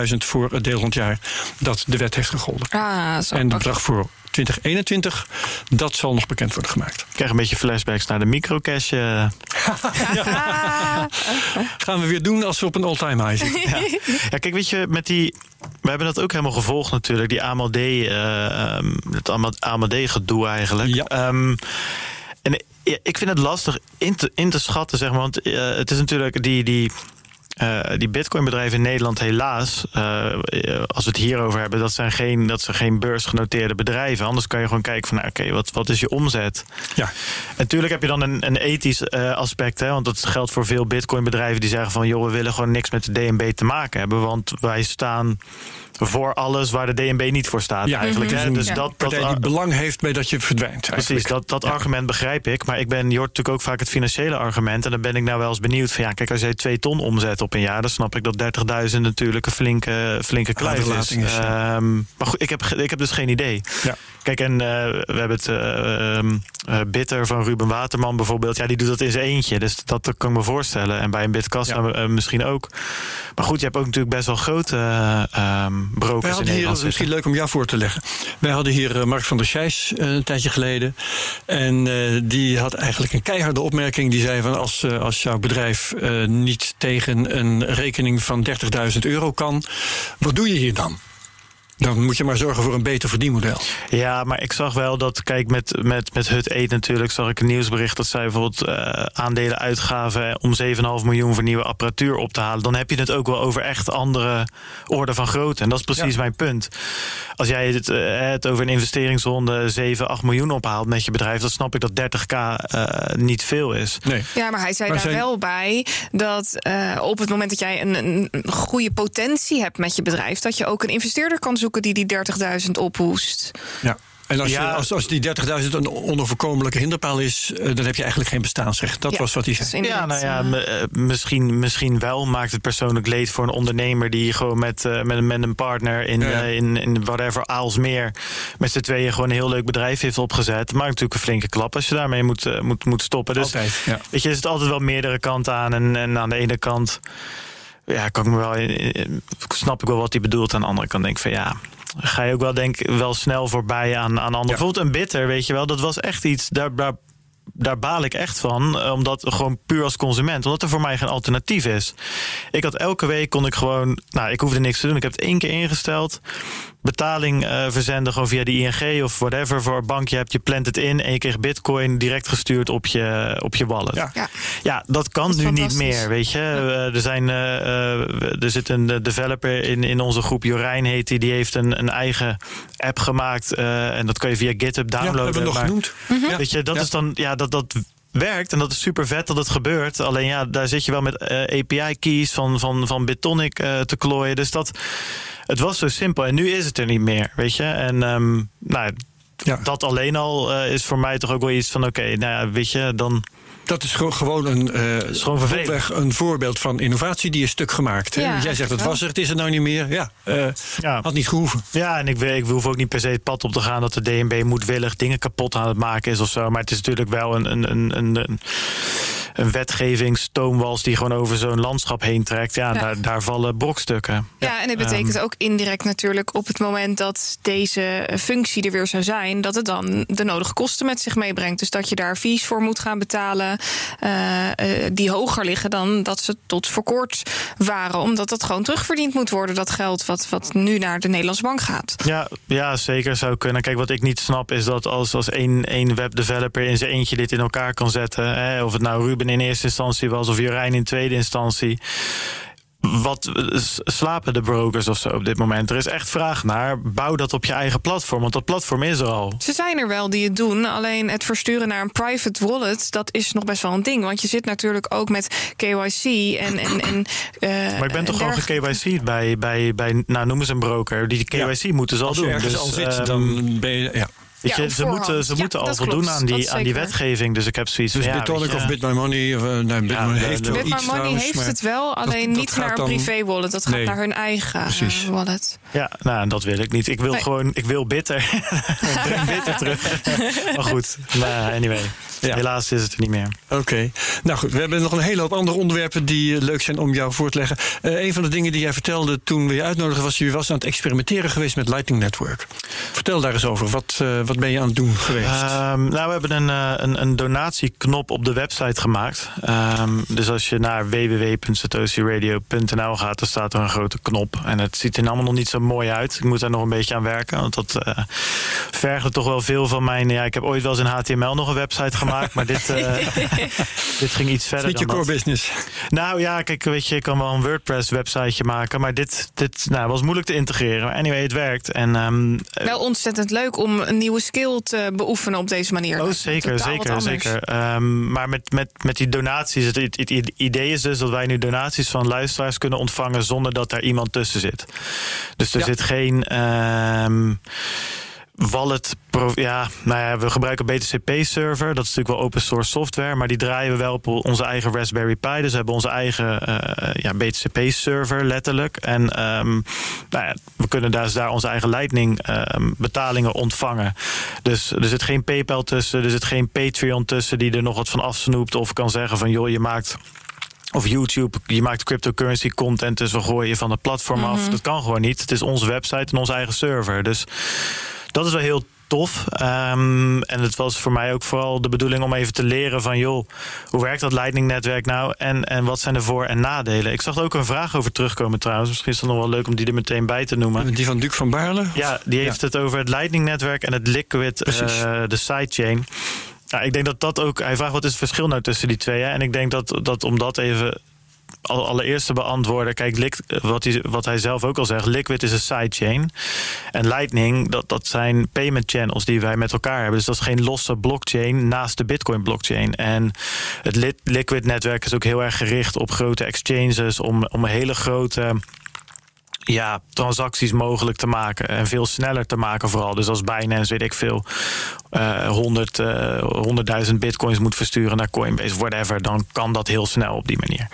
18.000 voor het deel van het jaar dat de wet heeft gegolden. Ah, zo. En het Oké. bedrag voor 2021, dat zal nog bekend worden gemaakt. Ik krijg een beetje flashbacks naar de microcash. eh. Gaan we weer doen als we op een all-time high zitten. Ja, kijk, weet je, met die. We hebben dat ook helemaal gevolgd natuurlijk, die AMLD, eh, ehm, het AMLD-gedoe eigenlijk. Ja. Ehm, en ja, ik vind het lastig in te, in te schatten, zeg maar. Want eh, het is natuurlijk die. die eh, die bitcoinbedrijven in Nederland helaas, eh, als we het hierover hebben, dat zijn geen, dat zijn geen beursgenoteerde bedrijven. Anders kan je gewoon kijken van, nou, oké, wat, wat is je omzet? Ja. En natuurlijk heb je dan een, een ethisch eh, aspect. Hè, want dat geldt voor veel bitcoinbedrijven die zeggen van... joh, we willen gewoon niks met de DNB te maken hebben. Want wij staan voor alles waar de DNB niet voor staat Ja, eigenlijk. Hè? mhm. Dus Ja. dat, dat, die belang heeft bij dat je verdwijnt. Precies, eigenlijk. dat, dat Ja. argument begrijp ik. Maar ik ben, je hoort natuurlijk ook vaak het financiële argument. En dan ben ik nou wel eens benieuwd van ja, kijk, als jij twee ton omzet op een jaar, dan snap ik dat 30.000 natuurlijk een flinke, flinke kluif is. Aderlating is, ja. Ehm, maar goed, ik heb, ge- ik heb dus geen idee. Ja. Kijk, en eh, we hebben het eh, ehm, eh, Bitter van Ruben Waterman bijvoorbeeld. Ja, die doet dat in zijn eentje. Dus dat kan ik me voorstellen. En bij een Bitkassa Ja. eh, misschien ook. Maar goed, je hebt ook natuurlijk best wel grote eh, ehm, Wij brokers in hier, Nederland. dat is misschien leuk om jou voor te leggen. Wij hadden hier Mark van der Scheijs een tijdje geleden. En die had eigenlijk een keiharde opmerking. Die zei van als, als jouw bedrijf niet tegen een rekening van 30.000 euro kan, wat doe je hier dan? Dan moet je maar zorgen voor een beter verdienmodel. Ja, maar ik zag wel dat, kijk, met, met, met Hut Eat natuurlijk, zag ik een nieuwsbericht dat zij bijvoorbeeld eh, aandelen uitgaven om 7,5 miljoen voor nieuwe apparatuur op te halen. Dan heb je het ook wel over echt andere orde van grootte. En dat is precies Ja. mijn punt. Als jij het, eh, het over een investeringsronde 7, 8 miljoen ophaalt met je bedrijf, dan snap ik dat 30k eh, niet veel is. Nee. Ja, maar hij zei Maar daar zijn- wel bij dat eh, op het moment dat jij een, een een goede potentie hebt met je bedrijf, dat je ook een investeerder kan zoeken die die 30.000 ophoest. Ja. En als, Ja. je, als, als die 30.000 een onoverkomelijke hinderpaal is, eh, dan heb je eigenlijk geen bestaansrecht. Dat Ja, was wat hij zei. Ja, nou ja, eh, misschien, misschien wel maakt het persoonlijk leed voor een ondernemer die gewoon met, eh, met, een- met een partner in, Ja, in, in whatever Aalsmeer met z'n tweeën gewoon een heel leuk bedrijf heeft opgezet. Maakt natuurlijk een flinke klap als je daarmee moet, moet, moet stoppen. Dus Altijd, ja. weet je, er zit altijd wel meerdere kanten aan. En, en aan de ene kant ja, kan ik me wel, snap ik wel wat hij bedoelt. Aan de andere kant denk ik van ja. Ga je ook wel denk wel snel voorbij aan, aan anderen. Bijvoorbeeld een bitter, weet je wel. Dat was echt iets. Daar, daar daar baal ik echt van. eh, Omdat gewoon puur als consument. Omdat er voor mij geen alternatief is. Ik had elke week kon ik gewoon. Nou, ik hoefde niks te doen. Ik heb het één keer ingesteld. Betaling eh, verzenden gewoon via de ING of whatever voor een bankje hebt. Je plant het in en je kreeg bitcoin direct gestuurd op je, op je wallet. Ja. ja. Ja, dat kan Dat nu niet meer, weet je. Eh, er, zijn, eh, eh, er zit een developer in, in onze groep, Jorijn heet die. Die heeft een, een eigen app gemaakt. eh, en dat kan je via GitHub Ja, downloaden. hebben we nog maar- genoemd. Ja. Weet je, dat Ja. is dan, ja, dat, dat werkt en dat is super vet dat het gebeurt. Alleen ja, daar zit je wel met eh, API-keys van, van, van Bitonic eh, te klooien. Dus dat, het was zo simpel en nu is het er niet meer, weet je. En ehm, nou, Ja. dat alleen al eh, is voor mij toch ook wel iets van, oké, nou ja, weet je, dan... Dat is gewoon, een, eh, is gewoon vervelend. grofweg een voorbeeld van innovatie die is stuk gemaakt. Hè? Ja, Want Jij zegt het was er, het is er nou niet meer. Ja, eh, Ja. had niet gehoeven. Ja, en ik, ik hoef ook niet per se het pad op te gaan dat de DNB moedwillig dingen kapot aan het maken is of zo. Maar het is natuurlijk wel een, een, een, een, een, een wetgevingstoomwals die gewoon over zo'n landschap heen trekt. Ja, Ja. Daar, daar vallen brokstukken. Ja, en het betekent Ehm. ook indirect natuurlijk op het moment dat deze functie er weer zou zijn, dat het dan de nodige kosten met zich meebrengt. Dus dat je daar fees voor moet gaan betalen, eh, eh, die hoger liggen dan dat ze tot voor kort waren, omdat dat gewoon terugverdiend moet worden, dat geld wat, wat nu naar de Nederlandse bank gaat. Ja, ja, zeker zou kunnen. Kijk, wat ik niet snap is dat als, als één, één webdeveloper in zijn eentje dit in elkaar kan zetten. Hè, of het nou Ruben in eerste instantie was of Jorijn in tweede instantie. Wat eh, slapen de brokers of zo op dit moment? Er is echt vraag naar. Bouw dat op je eigen platform, want dat platform is er al. Ze zijn er wel die het doen, alleen het versturen naar een private wallet, dat is nog best wel een ding. Want je zit natuurlijk ook met KYC en. en, en eh, Maar ik ben toch gewoon dergelijke. ge-KYC bij, bij, bij, nou noem eens een broker. Die KYC moeten ze al Als je doen. ergens Dus, al zit, ehm, dan ben je... Ja. Weet je, ze moeten, ze Ja, moeten al voldoen aan, die, aan die wetgeving. Dus ik heb zoiets Dus van, Bitonic of Bit My Money? Of, uh, nee, Bit Ja, My Money de- heeft de- wel Bit My iets Money trouwens, heeft maar het wel, alleen dat niet naar een privé wallet. Dat gaat naar hun eigen eh, wallet. Ja, nou, dat wil ik niet. Ik wil Nee. gewoon, ik wil bitter. Breng bitter terug. maar goed, nou, anyway. Ja. Helaas is het er niet meer. Oké. Nou goed, we hebben nog een hele hoop andere onderwerpen die eh, leuk zijn om jou voor te leggen. Eh, een van de dingen die jij vertelde toen we je uitnodigden was... je was aan het experimenteren geweest met Lightning Network. Vertel daar eens over. Wat, eh, wat ben je aan het doen geweest? Ehm, nou, we hebben een, eh, een, een donatieknop op de website gemaakt. Ehm, dus als je naar www.satoshiradio.nl gaat, dan staat er een grote knop. En het ziet er allemaal nog niet zo mooi uit. Ik moet daar nog een beetje aan werken. Want dat eh vergde toch wel veel van mijn... Ja, ik heb ooit wel eens in HTML nog een website gemaakt. Maar dit, eh, dit ging iets verder niet je dan core dat. business. Nou ja, kijk, weet je, ik kan wel een WordPress-websiteje maken. Maar dit, dit nou, was moeilijk te integreren. Maar anyway, het werkt. En ehm, Wel ontzettend leuk om een nieuwe skill te beoefenen op deze manier. Oh, zeker, zeker, zeker. Ehm, maar met, met, met die donaties, het, het, het idee is dus dat wij nu donaties van luisteraars kunnen ontvangen zonder dat daar iemand tussen zit. Dus er Ja. zit geen ehm, wallet. ja, nou ja, we gebruiken BTCP-server. Dat is natuurlijk wel open source software, maar die draaien we wel op onze eigen Raspberry Pi. Dus we hebben onze eigen eh, ja, BTCP-server letterlijk. En ehm, nou ja, we kunnen daar, daar onze eigen Lightning ehm, betalingen ontvangen. Dus er zit geen PayPal tussen, er zit geen Patreon tussen die er nog wat van afsnoept of kan zeggen van joh, je maakt of YouTube, je maakt cryptocurrency content, dus we gooien je van het platform af. Dat kan gewoon niet. Het is onze website en onze eigen server. Dus dat is wel heel tof. Ehm, en het was voor mij ook vooral de bedoeling om even te leren van... joh, hoe werkt dat Lightning-netwerk nou en, en wat zijn de voor- en nadelen? Ik zag er ook een vraag over terugkomen trouwens. Misschien is het nog wel leuk om die er meteen bij te noemen. Die van Duc van Baarle? Ja, die heeft het over het Lightning-netwerk en het Liquid, eh, de sidechain. Nou, ik denk dat dat ook. Hij vraagt wat is het verschil nou tussen die twee. Hè? En ik denk dat, dat om dat even al- allereerst te beantwoorden. Kijk, wat hij, wat hij zelf ook al zegt: Liquid is een sidechain. En Lightning, dat, dat zijn payment channels die wij met elkaar hebben. Dus dat is geen losse blockchain naast de Bitcoin-blockchain. En het Li- Liquid-netwerk is ook heel erg gericht op grote exchanges om, om hele grote ja, transacties mogelijk te maken. En veel sneller te maken vooral. Dus als Binance, weet ik veel, eh 100, eh 100.000 bitcoins moet versturen naar Coinbase, whatever, dan kan dat heel snel op die manier.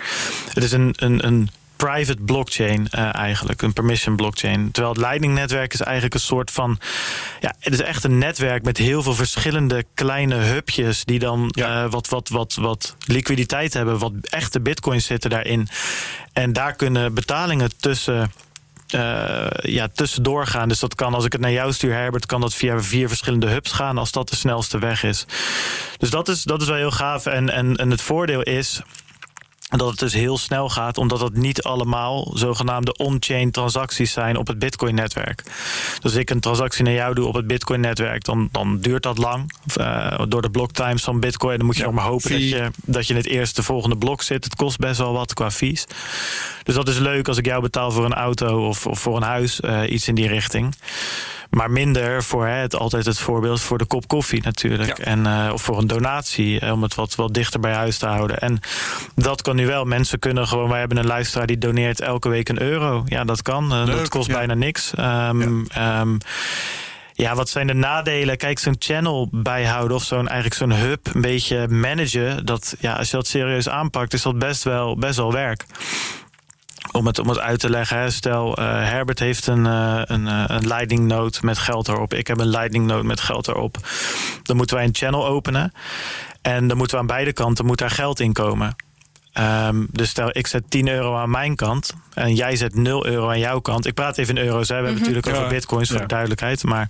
Het is een, een, een private blockchain eh, eigenlijk, een permission blockchain. Terwijl het Lightning-netwerk is eigenlijk een soort van... Ja, het is echt een netwerk met heel veel verschillende kleine hubjes... die dan Ja. eh, wat, wat, wat, wat liquiditeit hebben, wat echte bitcoins zitten daarin. En daar kunnen betalingen tussen eh, ja, tussendoor gaan. Dus dat kan, als ik het naar jou stuur, Herbert, kan dat via vier verschillende hubs gaan als dat de snelste weg is. Dus dat is, dat is wel heel gaaf. En, en, en het voordeel is dat het dus heel snel gaat, omdat het niet allemaal zogenaamde on-chain transacties zijn op het Bitcoin-netwerk. Dus als ik een transactie naar jou doe op het Bitcoin-netwerk, dan, dan duurt dat lang. eh, door de blocktimes van Bitcoin. Dan moet je Ja, nog maar hopen dat je, dat je in het eerste volgende blok zit. Het kost best wel wat qua fees. Dus dat is leuk als ik jou betaal voor een auto of, of voor een huis, eh, iets in die richting. Maar minder voor hè, het, altijd het voorbeeld voor de kop koffie natuurlijk. Ja. En, eh, of voor een donatie, om het wat, wat dichter bij huis te houden. En dat kan nu wel. Mensen kunnen gewoon, wij hebben een luisteraar die doneert elke week een euro. Ja, dat kan. Eh, Leuk, dat kost ja. bijna niks. Ehm, ehm, ja, wat zijn de nadelen? Kijk, zo'n channel bijhouden of zo'n eigenlijk zo'n hub een beetje managen. Dat, ja, als je dat serieus aanpakt, is dat best wel, best wel werk. Om het, om het uit te leggen, stel eh, Herbert heeft een, eh, een, eh, een lightning node met geld erop. Ik heb een lightning node met geld erop. Dan moeten wij een channel openen. En dan moeten we aan beide kanten moet daar geld in komen. Ehm, dus stel, ik zet 10 euro aan mijn kant en jij zet 0 euro aan jouw kant. Ik praat even in euro's, hè. we hebben natuurlijk over bitcoins voor Ja. de duidelijkheid. Maar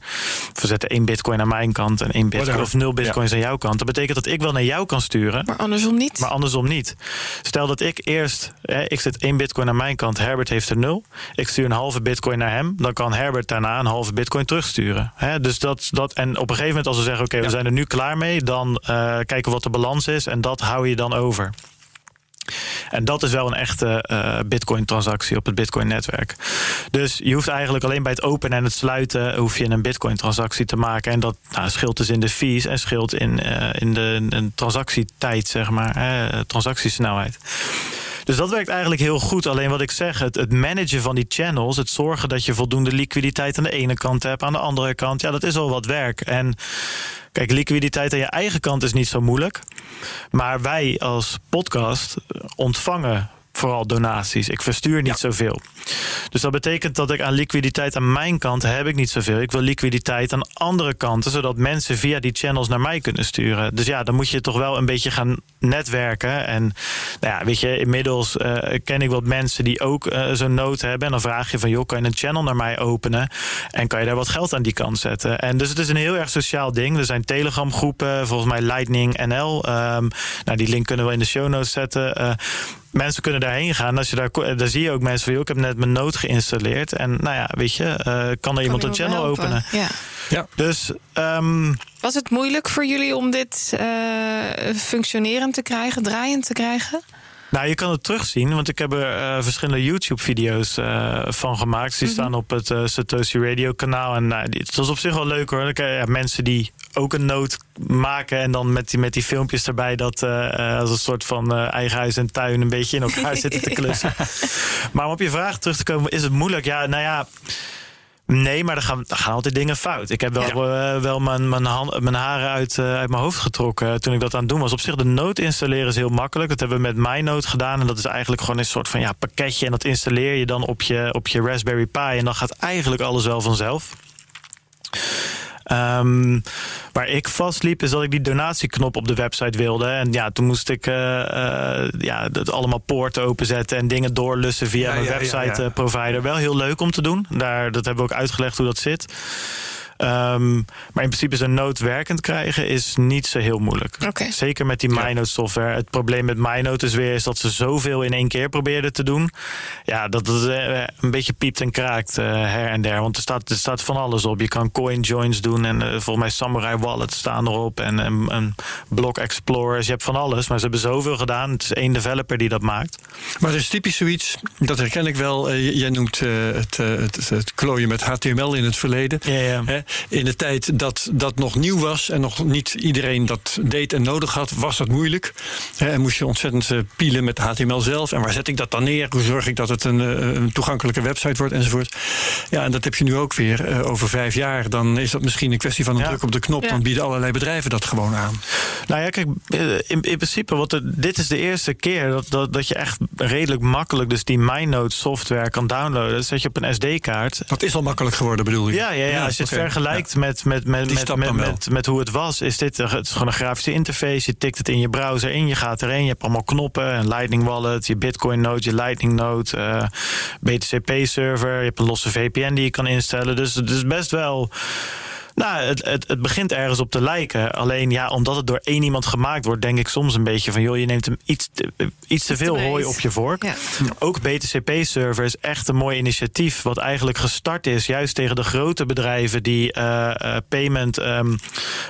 we zetten één bitcoin aan mijn kant en één bitcoin, Whatever. of 0 bitcoins aan jouw kant. Dat betekent dat ik wel naar jou kan sturen, Maar andersom niet. maar andersom niet. Stel dat ik eerst, hè, ik zet één bitcoin aan mijn kant, Herbert heeft er nul. Ik stuur een halve bitcoin naar hem, dan kan Herbert daarna een halve bitcoin terugsturen. Hè, dus dat, dat, en op een gegeven moment als we zeggen, oké, we zijn er nu klaar mee, dan eh, kijken we wat de balans is en dat hou je dan over. En dat is wel een echte eh, Bitcoin-transactie op het Bitcoin-netwerk. Dus je hoeft eigenlijk alleen bij het openen en het sluiten... hoef je een Bitcoin-transactie te maken. En dat nou, scheelt dus in de fees en scheelt in, eh, in de transactietijd, zeg maar. Transactiesnelheid. Dus dat werkt eigenlijk heel goed. Alleen wat ik zeg, het, het managen van die channels, het zorgen dat je voldoende liquiditeit aan de ene kant hebt, aan de andere kant, ja, dat is al wat werk. En Kijk, liquiditeit aan je eigen kant is niet zo moeilijk. Maar wij als podcast ontvangen vooral donaties. Ik verstuur niet zoveel. Dus dat betekent dat ik aan liquiditeit aan mijn kant heb ik niet zoveel. Ik wil liquiditeit aan andere kanten, zodat mensen via die channels naar mij kunnen sturen. Dus ja, dan moet je toch wel een beetje gaan netwerken. En nou ja, weet je, inmiddels uh, ken ik wat mensen die ook uh, zo'n nood hebben. En dan vraag je van, joh, kan je een channel naar mij openen? En kan je daar wat geld aan die kant zetten? En dus het is een heel erg sociaal ding. Er zijn Telegram groepen, volgens mij Lightning NL. Um, nou, die link kunnen we in de show notes zetten. Uh, mensen kunnen daarheen gaan. Als je daar, daar zie je ook mensen van, joh, ik heb net mijn nood geïnstalleerd. En nou ja, weet je, uh, kan er iemand een channel helpen. openen? Ja. ja. Dus. Um, Was het moeilijk voor jullie om dit uh, functionerend te krijgen, draaiend te krijgen? Nou, je kan het terugzien, want ik heb er uh, verschillende YouTube-video's uh, van gemaakt. Die mm -hmm. staan op het uh, Satoshi Radio-kanaal. En het was op zich wel leuk hoor. Dan kan je, mensen die ook een noot maken en dan met die, met die filmpjes erbij dat als een soort van eigen huis en tuin een beetje in elkaar zitten te klussen. maar om op je vraag terug te komen, is het moeilijk? Ja, nou ja. Nee, maar er gaan, er gaan altijd dingen fout. Ik heb wel, ja. uh, wel mijn, mijn, hand, mijn haren uit, uh, uit mijn hoofd getrokken toen ik dat aan het doen was. Op zich, de noot installeren is heel makkelijk. Dat hebben we met MyNote gedaan. En dat is eigenlijk gewoon een soort van ja, pakketje. En dat installeer je dan op je, op je Raspberry Pi. En dan gaat eigenlijk alles wel vanzelf. Um, waar ik vastliep is dat ik die donatieknop op de website wilde. En ja, toen moest ik uh, uh, ja, het allemaal poorten openzetten en dingen doorlussen via ja, mijn ja, website ja, provider. Wel heel leuk om te doen. Daar, dat hebben we ook uitgelegd hoe dat zit. Um, maar in principe zijn nood werkend krijgen is niet zo heel moeilijk. Okay. Zeker met die MyNote software. Het probleem met MyNote is weer is dat ze zoveel in één keer probeerden te doen. Ja, dat het uh, een beetje piept en kraakt uh, her en der. Want er staat, er staat van alles op. Je kan coin joins doen en uh, volgens mij Samurai Wallet staan erop. En een Block Explorers. Je hebt van alles. Maar ze hebben zoveel gedaan. Het is één developer die dat maakt. Maar het is typisch zoiets. Dat herken ik wel. jij noemt het, het, het, klooien met HTML in het verleden. Ja, ja in de tijd dat dat nog nieuw was en nog niet iedereen dat deed en nodig had, was dat moeilijk. En moest je ontzettend eh, pielen met HTML zelf. En waar zet ik dat dan neer? Hoe zorg ik dat het een, eh, een toegankelijke website wordt enzovoort? Ja, en dat heb je nu ook weer. Eh, over vijf jaar, dan is dat misschien een kwestie van een ja. druk op de knop. Ja. Dan bieden allerlei bedrijven dat gewoon aan. Nou ja, kijk, in, in principe, wat er, dit is de eerste keer dat, dat, dat je echt redelijk makkelijk dus die MyNote software kan downloaden. Dat zet je op een SD-kaart. Dat is al makkelijk geworden, bedoel je? Ja, ja, ja, ja als je het vergelijkt ja. met, met, met, met, met, met, met, hoe het was, is dit het is gewoon een grafische interface. Je tikt het in je browser in, je gaat erin, je hebt allemaal knoppen, een Lightning Wallet, je Bitcoin node, je Lightning node, uh, BTCP server, je hebt een losse VPN die je kan instellen. Dus het is best wel nou, het, het, het, begint ergens op te lijken. Alleen ja, omdat het door één iemand gemaakt wordt, denk ik soms een beetje van joh, je neemt hem iets te, iets te veel hooi op je vork. Ja. Ook BTCP-server is echt een mooi initiatief, wat eigenlijk gestart is juist tegen de grote bedrijven die uh, uh, payment um,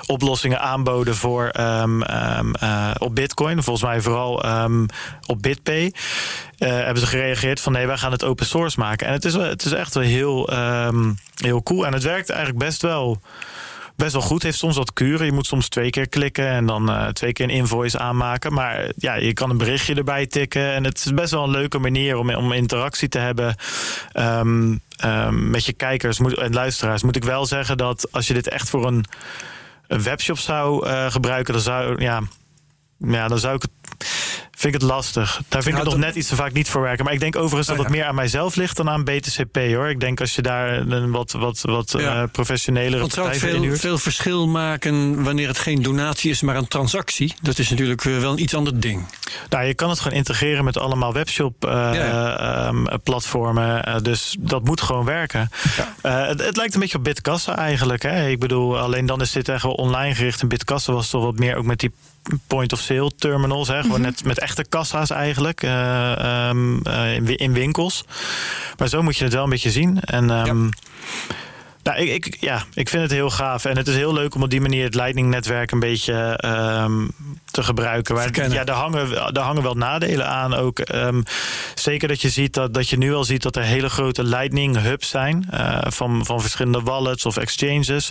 oplossingen aanboden voor um, um, uh, op Bitcoin. Volgens mij vooral op BitPay. Uh, hebben ze gereageerd van nee, wij gaan het open source maken. En het is, het is echt wel heel, um, heel cool. En het werkt eigenlijk best wel, best wel goed. Heeft soms wat kuren. Je moet soms twee keer klikken en dan uh, twee keer een invoice aanmaken. Maar ja, je kan een berichtje erbij tikken. En het is best wel een leuke manier om, om interactie te hebben. Um, um, met je kijkers en luisteraars. Moet ik wel zeggen dat als je dit echt voor een, een webshop zou uh, gebruiken, dan zou, ja, ja, dan zou ik het vind ik het lastig. Daar vind ik het nog net iets te vaak niet voor werken. Maar ik denk overigens dat het meer aan mijzelf ligt dan aan BTCP hoor. Ik denk als je daar een wat, wat, wat ja. uh, professionelere Want zou het veel, veel verschil maken wanneer het geen donatie is, maar een transactie? Dat is natuurlijk wel een iets ander ding. Nou, je kan het gewoon integreren met allemaal webshop uh, ja. um, platformen. Dus dat moet gewoon werken. Ja. Het, het, lijkt een beetje op Bitkassa eigenlijk. Hè? Ik bedoel, alleen dan is dit echt wel online gericht. En Bitkassa was toch wat meer ook met die point-of-sale terminals. Hè? Gewoon mm -hmm. net met echte kassa's eigenlijk uh, um, uh, in, in, winkels. Maar zo moet je het wel een beetje zien. En um, ja. Nou, ik, ik, ja, ik vind het heel gaaf. En het is heel leuk om op die manier het Lightning-netwerk een beetje um, te gebruiken. Maar, ja, daar hangen, daar hangen wel nadelen aan ook. Um, zeker dat je ziet dat, dat je nu al ziet dat er hele grote Lightning-hubs zijn. Uh, van, van verschillende wallets of exchanges.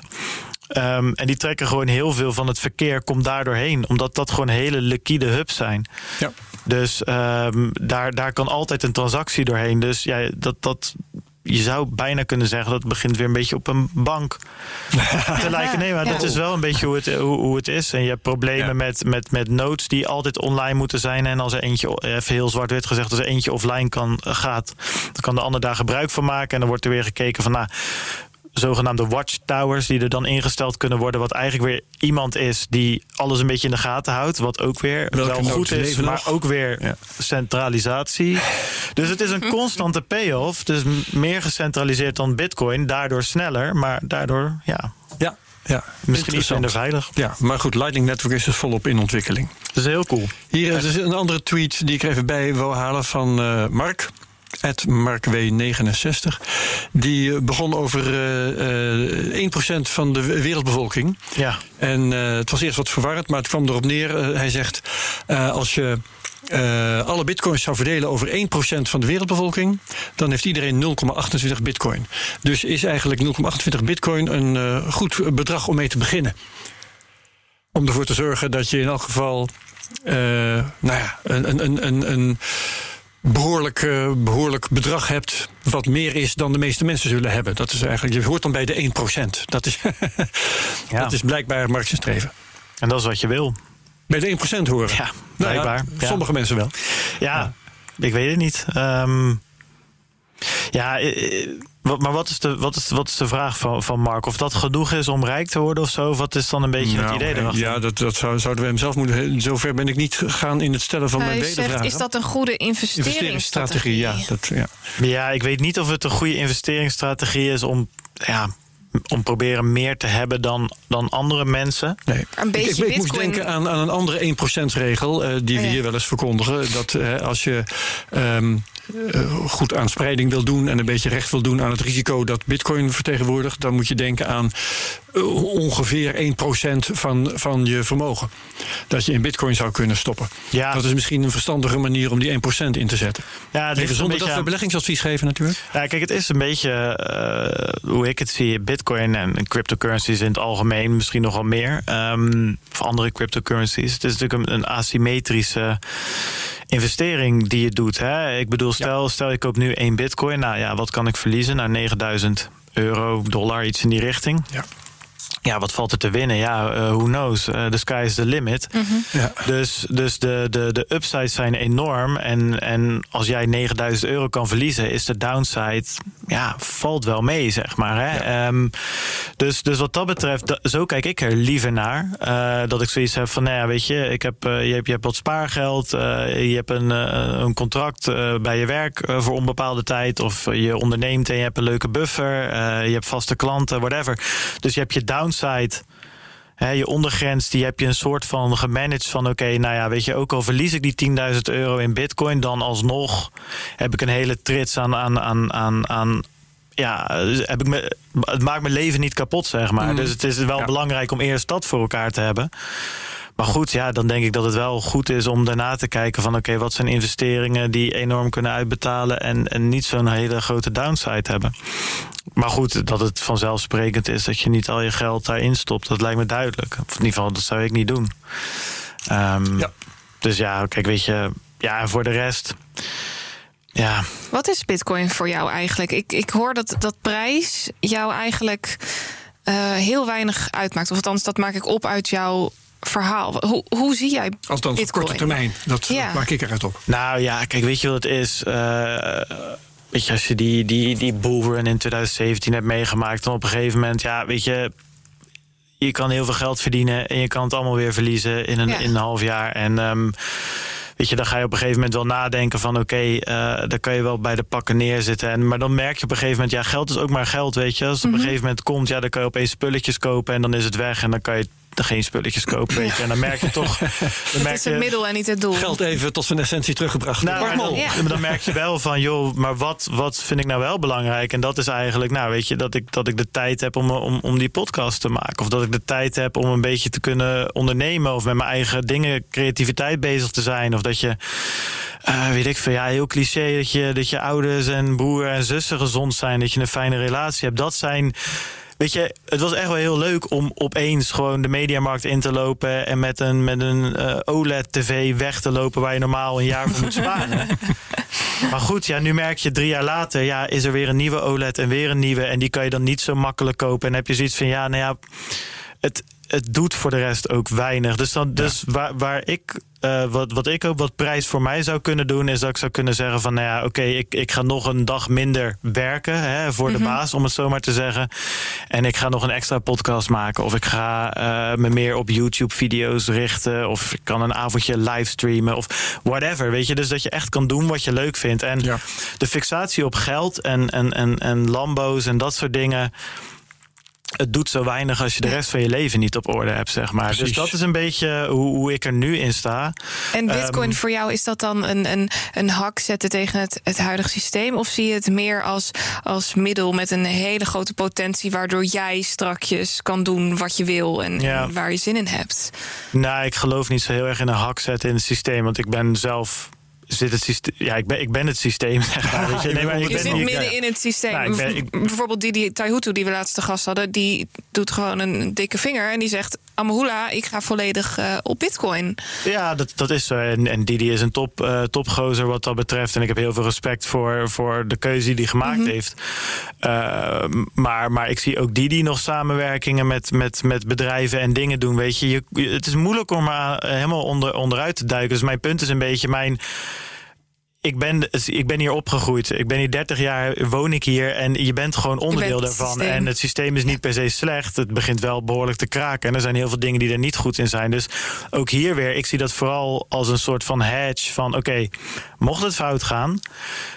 Um, en die trekken gewoon heel veel van het verkeer, komt daar doorheen. Omdat dat gewoon hele liquide hubs zijn. Ja. Dus ehm, daar, daar kan altijd een transactie doorheen. Dus ja, dat, dat, je zou bijna kunnen zeggen dat het begint weer een beetje op een bank te lijken. Nee, maar dat is wel een beetje hoe het, hoe, hoe het is. En je hebt problemen met, met, met notes die altijd online moeten zijn. En als er eentje, even heel zwart-wit gezegd, als er eentje offline kan, gaat, dan kan de ander daar gebruik van maken. En dan wordt er weer gekeken van, nou, zogenaamde watchtowers die er dan ingesteld kunnen worden. Wat eigenlijk weer iemand is die alles een beetje in de gaten houdt. Wat ook weer wel goed is, maar ook weer centralisatie. Dus het is een constante payoff. Dus meer gecentraliseerd dan bitcoin. Daardoor sneller, maar daardoor ja... Ja, ja, Misschien iets minder veilig. Ja, maar goed, Lightning Network is dus volop in ontwikkeling. Dat is heel cool. Hier is een andere tweet die ik even bij wil halen van uh, Mark. MarkW69. Die begon over uh, uh, 1% van de wereldbevolking. Ja. En uh, het was eerst wat verwarrend, maar het kwam erop neer. hij zegt: als je. alle bitcoins zou verdelen over 1% van de wereldbevolking, dan heeft iedereen 0,28 bitcoin. Dus is eigenlijk 0,28 bitcoin een goed bedrag om mee te beginnen. Om ervoor te zorgen dat je in elk geval nou ja, een, een, een, een behoorlijk, uh, behoorlijk bedrag hebt. wat meer is dan de meeste mensen zullen hebben. Dat is eigenlijk, je hoort dan bij de 1%. Dat is, ja. dat is blijkbaar Marx streven. En dat is wat je wil. Bij de 1% horen. Ja, blijkbaar. Nou ja, sommige mensen wel. Ja, ja, ik weet het niet. Um, ja, maar wat is de, wat is, wat is de vraag van, van Mark? Of dat genoeg is om rijk te worden of zo? Wat is dan een beetje nou, het idee erachter? Ja, dat, dat zou, zouden we hem zelf moeten... Zover ben ik niet gegaan in het stellen van Hij mijn wedervragen. Is dat een goede investeringsstrategie? Ja, dat, ja. ja, ik weet niet of het een goede investeringsstrategie is om... Ja, om proberen meer te hebben dan, dan andere mensen. Nee. Een beetje ik, ik, ik moest denken aan, aan een andere 1%-regel... Uh, die we hier wel eens verkondigen. Dat uh, als je um, uh, goed aan spreiding wil doen... en een beetje recht wil doen aan het risico dat bitcoin vertegenwoordigt... dan moet je denken aan ongeveer 1% van, van je vermogen. Dat je in bitcoin zou kunnen stoppen. Ja. Dat is misschien een verstandige manier om die 1% in te zetten. Ja, het Even zonder dat we beleggingsadvies geven natuurlijk. Ja, kijk, het is een beetje hoe ik het zie... bitcoin en cryptocurrencies in het algemeen misschien nogal meer. Um, of andere cryptocurrencies. Het is natuurlijk een, een asymmetrische investering die je doet. Hè? Ik bedoel, stel, stel je koopt nu één bitcoin. Nou ja, wat kan ik verliezen? Nou, 9000 euro, dollar, iets in die richting. Ja. Ja, wat valt er te winnen? Ja, uh, who knows? Uh, the sky is the limit. Mm -hmm. ja. Dus, dus de, de, de upsides zijn enorm. En, en als jij 9000 euro kan verliezen, is de downside, ja, valt wel mee, zeg maar. Hè? Ja. Um, dus, dus wat dat betreft, zo kijk ik er liever naar. Uh, dat ik zoiets heb van, nou ja, weet je, ik heb, je, hebt, je hebt wat spaargeld. je hebt een, een contract bij je werk voor onbepaalde tijd. Of je onderneemt en je hebt een leuke buffer. je hebt vaste klanten, whatever. Dus je hebt je downside downside. He, je ondergrens, die heb je een soort van gemanaged van... oké, okay, nou ja, weet je, ook al verlies ik die 10.000 euro in bitcoin... dan alsnog heb ik een hele trits aan... aan, aan, aan, aan ja, heb ik me, het maakt mijn leven niet kapot, zeg maar. Mm. Dus het is wel ja. belangrijk om eerst dat voor elkaar te hebben. Maar goed, ja, dan denk ik dat het wel goed is om daarna te kijken van... oké, okay, wat zijn investeringen die enorm kunnen uitbetalen... en, en niet zo'n hele grote downside hebben. Maar goed, dat het vanzelfsprekend is dat je niet al je geld daarin stopt... dat lijkt me duidelijk. Of in ieder geval, dat zou ik niet doen. Um, ja. Dus ja, kijk, weet je... Ja, voor de rest... Ja. Wat is bitcoin voor jou eigenlijk? Ik, ik hoor dat, dat prijs jou eigenlijk uh, heel weinig uitmaakt. Of althans, dat maak ik op uit jouw verhaal. Hoe, hoe zie jij Althans, op korte termijn. Dat ja. maak ik eruit op. Nou ja, kijk, weet je wat het is? Uh, weet je, als je die, die, die bullrun in 2017 hebt meegemaakt... dan op een gegeven moment, ja, weet je... je kan heel veel geld verdienen en je kan het allemaal weer verliezen in een, ja. in een half jaar. En... Um, weet je, dan ga je op een gegeven moment wel nadenken van... oké, okay, uh, daar kan je wel bij de pakken neerzitten. En, maar dan merk je op een gegeven moment... ja, geld is ook maar geld, weet je. Als het mm -hmm. op een gegeven moment komt... ja, dan kan je opeens spulletjes kopen en dan is het weg... en dan kan je geen spulletjes kopen, weet je. En dan merk je toch... Dan het merk is het middel en niet het doel. Geld even tot zijn essentie teruggebracht. Nou, dan, ja. dan merk je wel van, joh, maar wat, wat vind ik nou wel belangrijk? En dat is eigenlijk, nou weet je, dat ik, dat ik de tijd heb om, om, om die podcast te maken. Of dat ik de tijd heb om een beetje te kunnen ondernemen. Of met mijn eigen dingen, creativiteit bezig te zijn. Of dat je... Uh, weet ik veel, ja, heel cliché dat je, dat je ouders en broer en zussen gezond zijn, dat je een fijne relatie hebt. Dat zijn weet je, het was echt wel heel leuk om opeens gewoon de mediamarkt in te lopen en met een, met een uh, OLED-TV weg te lopen waar je normaal een jaar voor moet sparen. maar goed, ja, nu merk je drie jaar later, ja, is er weer een nieuwe OLED en weer een nieuwe. En die kan je dan niet zo makkelijk kopen. En heb je zoiets van, ja, nou ja, het, het doet voor de rest ook weinig. Dus, dan, dus waar, waar ik uh, wat, wat ik ook wat prijs voor mij zou kunnen doen, is dat ik zou kunnen zeggen van nou ja, oké, ik, ik ga nog een dag minder werken hè, voor de mm -hmm. baas, om het zo maar te zeggen. En ik ga nog een extra podcast maken. Of ik ga uh, me meer op YouTube video's richten. Of ik kan een avondje livestreamen of whatever. Weet je, dus dat je echt kan doen wat je leuk vindt. En ja. de fixatie op geld en, en, en, en Lambo's en dat soort dingen het doet zo weinig als je de rest van je leven niet op orde hebt, zeg maar. Dus Precies. Dus dat is een beetje hoe, hoe, ik er nu in sta. En Bitcoin um, voor jou, is dat dan een, een, een hak zetten tegen het, het huidige systeem? Of zie je het meer als, als middel met een hele grote potentie, waardoor jij strakjes kan doen wat je wil en, ja. en waar je zin in hebt? Nou, ik geloof niet zo heel erg in een hak zetten in het systeem, want ik ben zelf zit het systeem. Ja, ik ben, ik ben het systeem. Zeg maar, weet je. Nee, maar ik je ben zit midden in het systeem. Nou, ben, ik, Bijvoorbeeld die, die Taihutu die we laatst te gast hadden, die doet gewoon een dikke vinger en die zegt: Amahula, ik ga volledig uh, op Bitcoin. Ja, dat, dat is zo. En, en Didi is een top, uh, topgozer wat dat betreft. En ik heb heel veel respect voor, voor de keuze die hij gemaakt mm -hmm. heeft. Uh, maar, maar ik zie ook Didi nog samenwerkingen met, met, met bedrijven en dingen doen. Weet je, je het is moeilijk om er helemaal onder, onderuit te duiken. Dus mijn punt is een beetje mijn ik ben, ik ben hier opgegroeid. Ik ben hier 30 jaar, woon ik hier. En je bent gewoon onderdeel daarvan. En het systeem is niet per se slecht. Het begint wel behoorlijk te kraken. En er zijn heel veel dingen die er niet goed in zijn. Dus ook hier weer, ik zie dat vooral als een soort van hedge. Van oké, okay, mocht het fout gaan,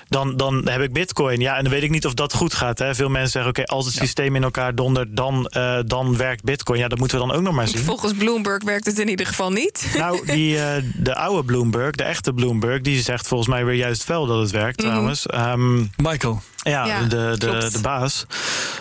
dan, dan heb ik bitcoin. Ja, en dan weet ik niet of dat goed gaat. Hè. Veel mensen zeggen, oké, okay, als het ja. systeem in elkaar dondert, dan, uh, dan werkt bitcoin. Ja, dat moeten we dan ook nog maar zien. Volgens Bloomberg werkt het in ieder geval niet. Nou, die, uh, de oude Bloomberg, de echte Bloomberg, die zegt volgens mij weer juist wel dat het werkt mm -hmm. trouwens. Um, Michael. Ja, ja, de, de, de baas.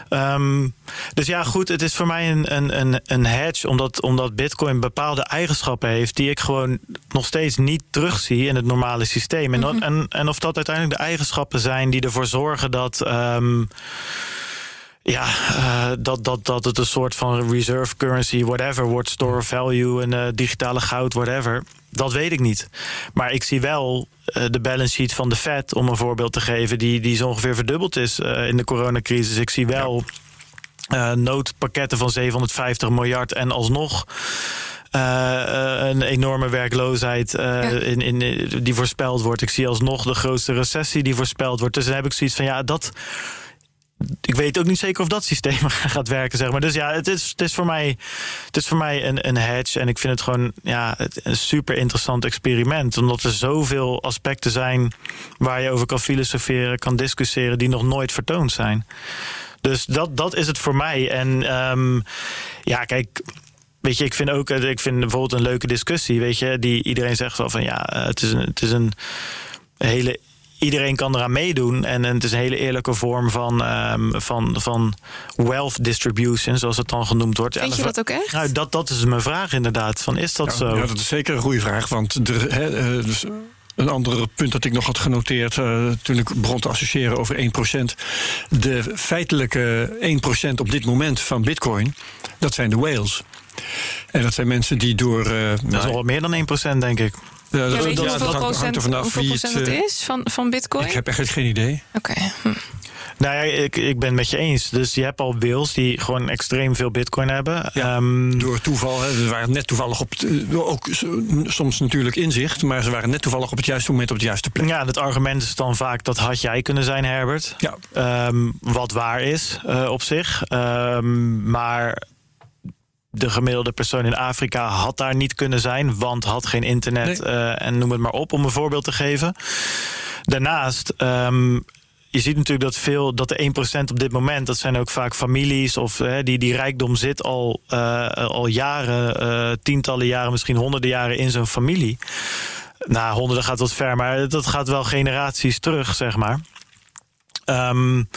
Um, dus ja, goed, het is voor mij een, een, een, een hedge, omdat, omdat Bitcoin bepaalde eigenschappen heeft die ik gewoon nog steeds niet terugzie in het normale systeem. En, mm -hmm. en, en of dat uiteindelijk de eigenschappen zijn die ervoor zorgen dat. Um, ja, uh, dat, dat, dat het een soort van reserve currency, whatever, wordt store of value, en uh, digitale goud, whatever. Dat weet ik niet. Maar ik zie wel uh, de balance sheet van de Fed, om een voorbeeld te geven, die, die zo ongeveer verdubbeld is in de coronacrisis. Ik zie wel noodpakketten van 750 miljard en alsnog. Uh, een enorme werkloosheid uh, ja. in, in, die voorspeld wordt. Ik zie alsnog de grootste recessie die voorspeld wordt. Dus dan heb ik zoiets van ja, dat ik weet ook niet zeker of dat systeem gaat werken, zeg maar. Dus ja, het is, het is voor mij, het is voor mij een, een hedge. En ik vind het gewoon ja, een super interessant experiment. Omdat er zoveel aspecten zijn waar je over kan filosoferen, kan discussiëren, die nog nooit vertoond zijn. Dus dat, dat is het voor mij. En um, ja, kijk. Weet je, ik vind ook, ik vind bijvoorbeeld een leuke discussie, weet je, die iedereen zegt wel van ja, het is een, het is een hele iedereen kan eraan meedoen. En, en het is een hele eerlijke vorm van, um, van, van wealth distribution, zoals het dan genoemd wordt. Vind je dat ook echt? Nou, dat, dat is mijn vraag inderdaad. Van, is dat ja, zo? Ja, dat is zeker een goede vraag. Want er, he, dus een ander punt dat ik nog had genoteerd uh, toen ik begon te associëren over 1%. De feitelijke 1% op dit moment van Bitcoin, dat zijn de whales. En dat zijn mensen die door. Uh, dat nou, is al meer dan 1%, denk ik. Ja, dat, ja, weet je hoeveel dat procent, vanaf hoeveel procent het, het is van, van bitcoin? Ik heb echt geen idee. Oké. Okay. Hm. Nou ja, ik, ik ben het met je eens. Dus je hebt al whales die gewoon extreem veel bitcoin hebben. Ja, um, door toeval. Hè. Ze waren net toevallig op... ook soms natuurlijk inzicht. Maar ze waren net toevallig op het juiste moment op de juiste plek. Ja, het argument is dan vaak dat had jij kunnen zijn, Herbert. Ja. Um, wat waar is uh, op zich. Um, maar de gemiddelde persoon in Afrika had daar niet kunnen zijn, want had geen internet nee. uh, en noem het maar op, om een voorbeeld te geven. Daarnaast. Um, je ziet natuurlijk dat veel, dat de 1% op dit moment, dat zijn ook vaak families of uh, die, die rijkdom zit al, uh, al jaren, uh, tientallen jaren, misschien honderden jaren in zo'n familie. Nou, honderden gaat wat ver, maar dat gaat wel generaties terug, zeg maar. Um,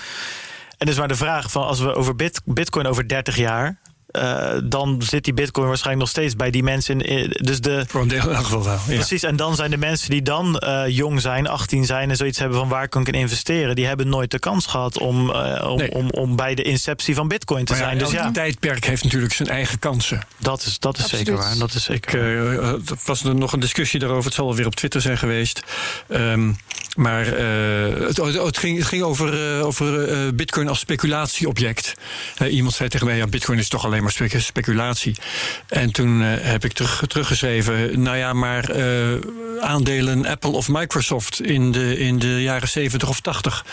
en dus maar de vraag van als we over bit, Bitcoin over 30 jaar uh, dan zit die bitcoin waarschijnlijk nog steeds bij die mensen. In, dus de, Voor een deel in elk geval wel. Ja. Precies, en dan zijn de mensen die dan uh, jong zijn, 18 zijn en zoiets hebben van waar kan ik in investeren, die hebben nooit de kans gehad om, uh, om, nee. om, om, bij de inceptie van bitcoin te maar zijn. Ja, dus ja, tijdperk heeft natuurlijk zijn eigen kansen. Dat is, dat is zeker waar. Dat is zeker ik, uh, was er nog een discussie daarover. Het zal wel weer op Twitter zijn geweest. Um, maar het, het, ging, het ging over, over bitcoin als speculatieobject. iemand zei tegen mij, ja, bitcoin is toch alleen maar speculatie. En toen uh, heb ik terug, teruggeschreven, nou ja, maar uh, aandelen Apple of Microsoft in de, in de jaren 70 of 80,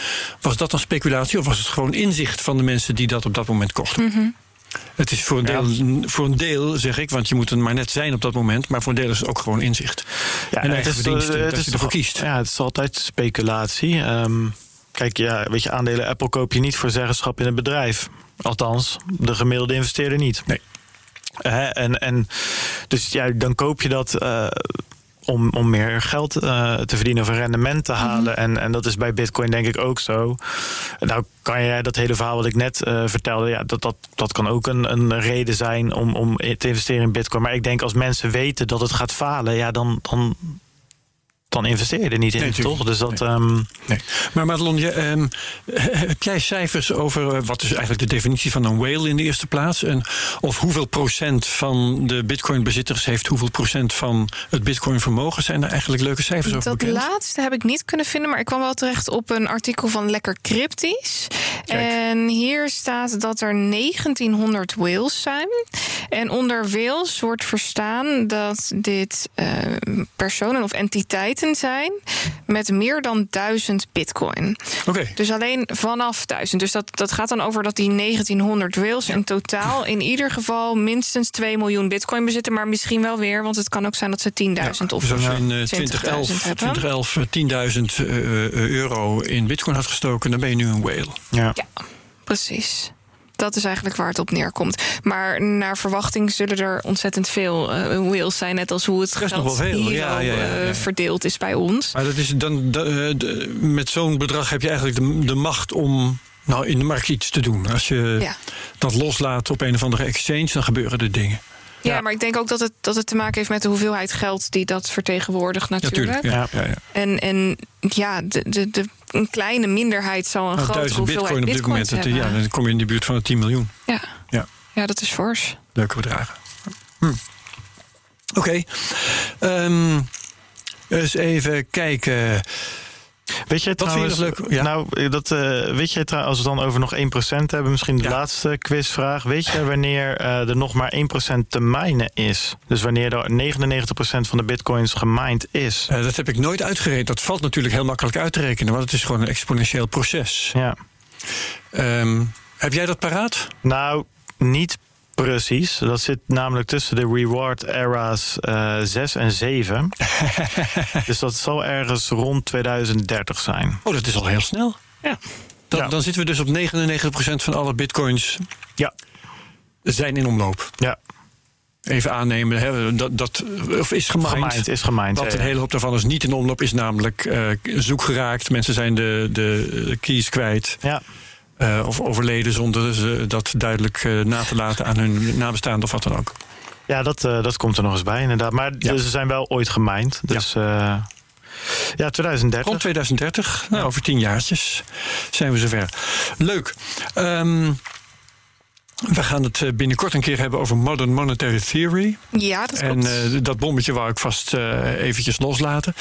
was dat dan speculatie of was het gewoon inzicht van de mensen die dat op dat moment kochten? Mm -hmm. Het is voor een, deel, ja. voor een deel, zeg ik, want je moet er maar net zijn op dat moment, maar voor een deel is het ook gewoon inzicht. Ja, en het eigen is, verdiensten, het dat is je ervoor kiest. Ja, het is altijd speculatie. Um, kijk, ja, weet je, aandelen Apple koop je niet voor zeggenschap in het bedrijf. Althans, de gemiddelde investeerder niet. Nee. Hè? En, en dus ja, dan koop je dat uh, om, om meer geld uh, te verdienen of een rendement te halen. Mm -hmm. en, en dat is bij Bitcoin denk ik ook zo. Nou kan je dat hele verhaal wat ik net uh, vertelde, ja, dat, dat, dat kan ook een, een reden zijn om, om te investeren in Bitcoin. Maar ik denk als mensen weten dat het gaat falen, ja, dan. dan dan investeer je er niet in, nee, toch? Dus dat. Nee. Um... nee. Maar Madelon, je, um, heb jij cijfers over wat is eigenlijk de definitie van een whale in de eerste plaats? En of hoeveel procent van de Bitcoin-bezitters heeft hoeveel procent van het Bitcoin-vermogen? Zijn er eigenlijk leuke cijfers over? Dat bekend? laatste heb ik niet kunnen vinden, maar ik kwam wel terecht op een artikel van Lekker Cryptisch. Kijk. En hier staat dat er 1900 whales zijn. En onder whales wordt verstaan dat dit uh, personen of entiteiten zijn met meer dan 1000 bitcoin. Okay. Dus alleen vanaf 1000. Dus dat, dat gaat dan over dat die 1900 whales in totaal in ieder geval minstens 2 miljoen bitcoin bezitten. Maar misschien wel weer, want het kan ook zijn dat ze 10.000 ja, of dus als je in uh, 20.000 2011, 2011 10.000 uh, euro in bitcoin had gestoken, dan ben je nu een whale. Ja, ja precies. Dat is eigenlijk waar het op neerkomt. Maar naar verwachting zullen er ontzettend veel uh, whales zijn. Net als hoe het geld nog wel veel. hier Ja, ja, ja, uh, verdeeld is bij ons. Maar dat is dan, de, met zo'n bedrag heb je eigenlijk de, de macht om nou, in de markt iets te doen. Als je ja. dat loslaat op een of andere exchange, dan gebeuren er dingen. Ja, maar ik denk ook dat het, dat het te maken heeft met de hoeveelheid geld die dat vertegenwoordigt natuurlijk. Ja, ja, ja, En, en ja, de, de, de, een kleine minderheid zal een nou, grote hoeveelheid bitcoin op dit moment. hebben. Ja, dan kom je in de buurt van de 10 miljoen. Ja, ja. ja dat is fors. Leuke bedragen. Hm. Oké. Okay. Um, eens even kijken. Weet je trouwens, leuk? Ja. Nou, dat, uh, weet je trouwens, als we dan over nog 1% hebben, misschien de ja. laatste quizvraag. Weet je wanneer uh, er nog maar 1% te minen is? Dus wanneer er 99% van de bitcoins gemined is? Uh, dat heb ik nooit uitgerekend. Dat valt natuurlijk heel makkelijk uit te rekenen, want het is gewoon een exponentieel proces. Ja. Um, heb jij dat paraat? Nou, niet Precies, dat zit namelijk tussen de reward era's uh, 6 en 7. dus dat zal ergens rond 2030 zijn. Oh, dat is al heel snel. Ja. Dan, ja. dan zitten we dus op 99% van alle bitcoins ja. zijn in omloop. Ja. Even aannemen, hè, dat, dat of is gemined. Is gemined. Wat een hele hoop daarvan is niet in omloop, is namelijk uh, zoek geraakt. Mensen zijn de, de keys kwijt. Ja. Uh, of overleden zonder ze dat duidelijk uh, na te laten aan hun nabestaanden of wat dan ook. Ja, dat, uh, dat komt er nog eens bij, inderdaad. Maar ja. dus ze zijn wel ooit gemined. Dus ja, ja 2030. Rond 2030, nou, over tien jaartjes zijn we zover. Leuk. Um, we gaan het binnenkort een keer hebben over Modern Monetary Theory. Ja, dat en, klopt. En dat bommetje wou ik vast eventjes loslaten.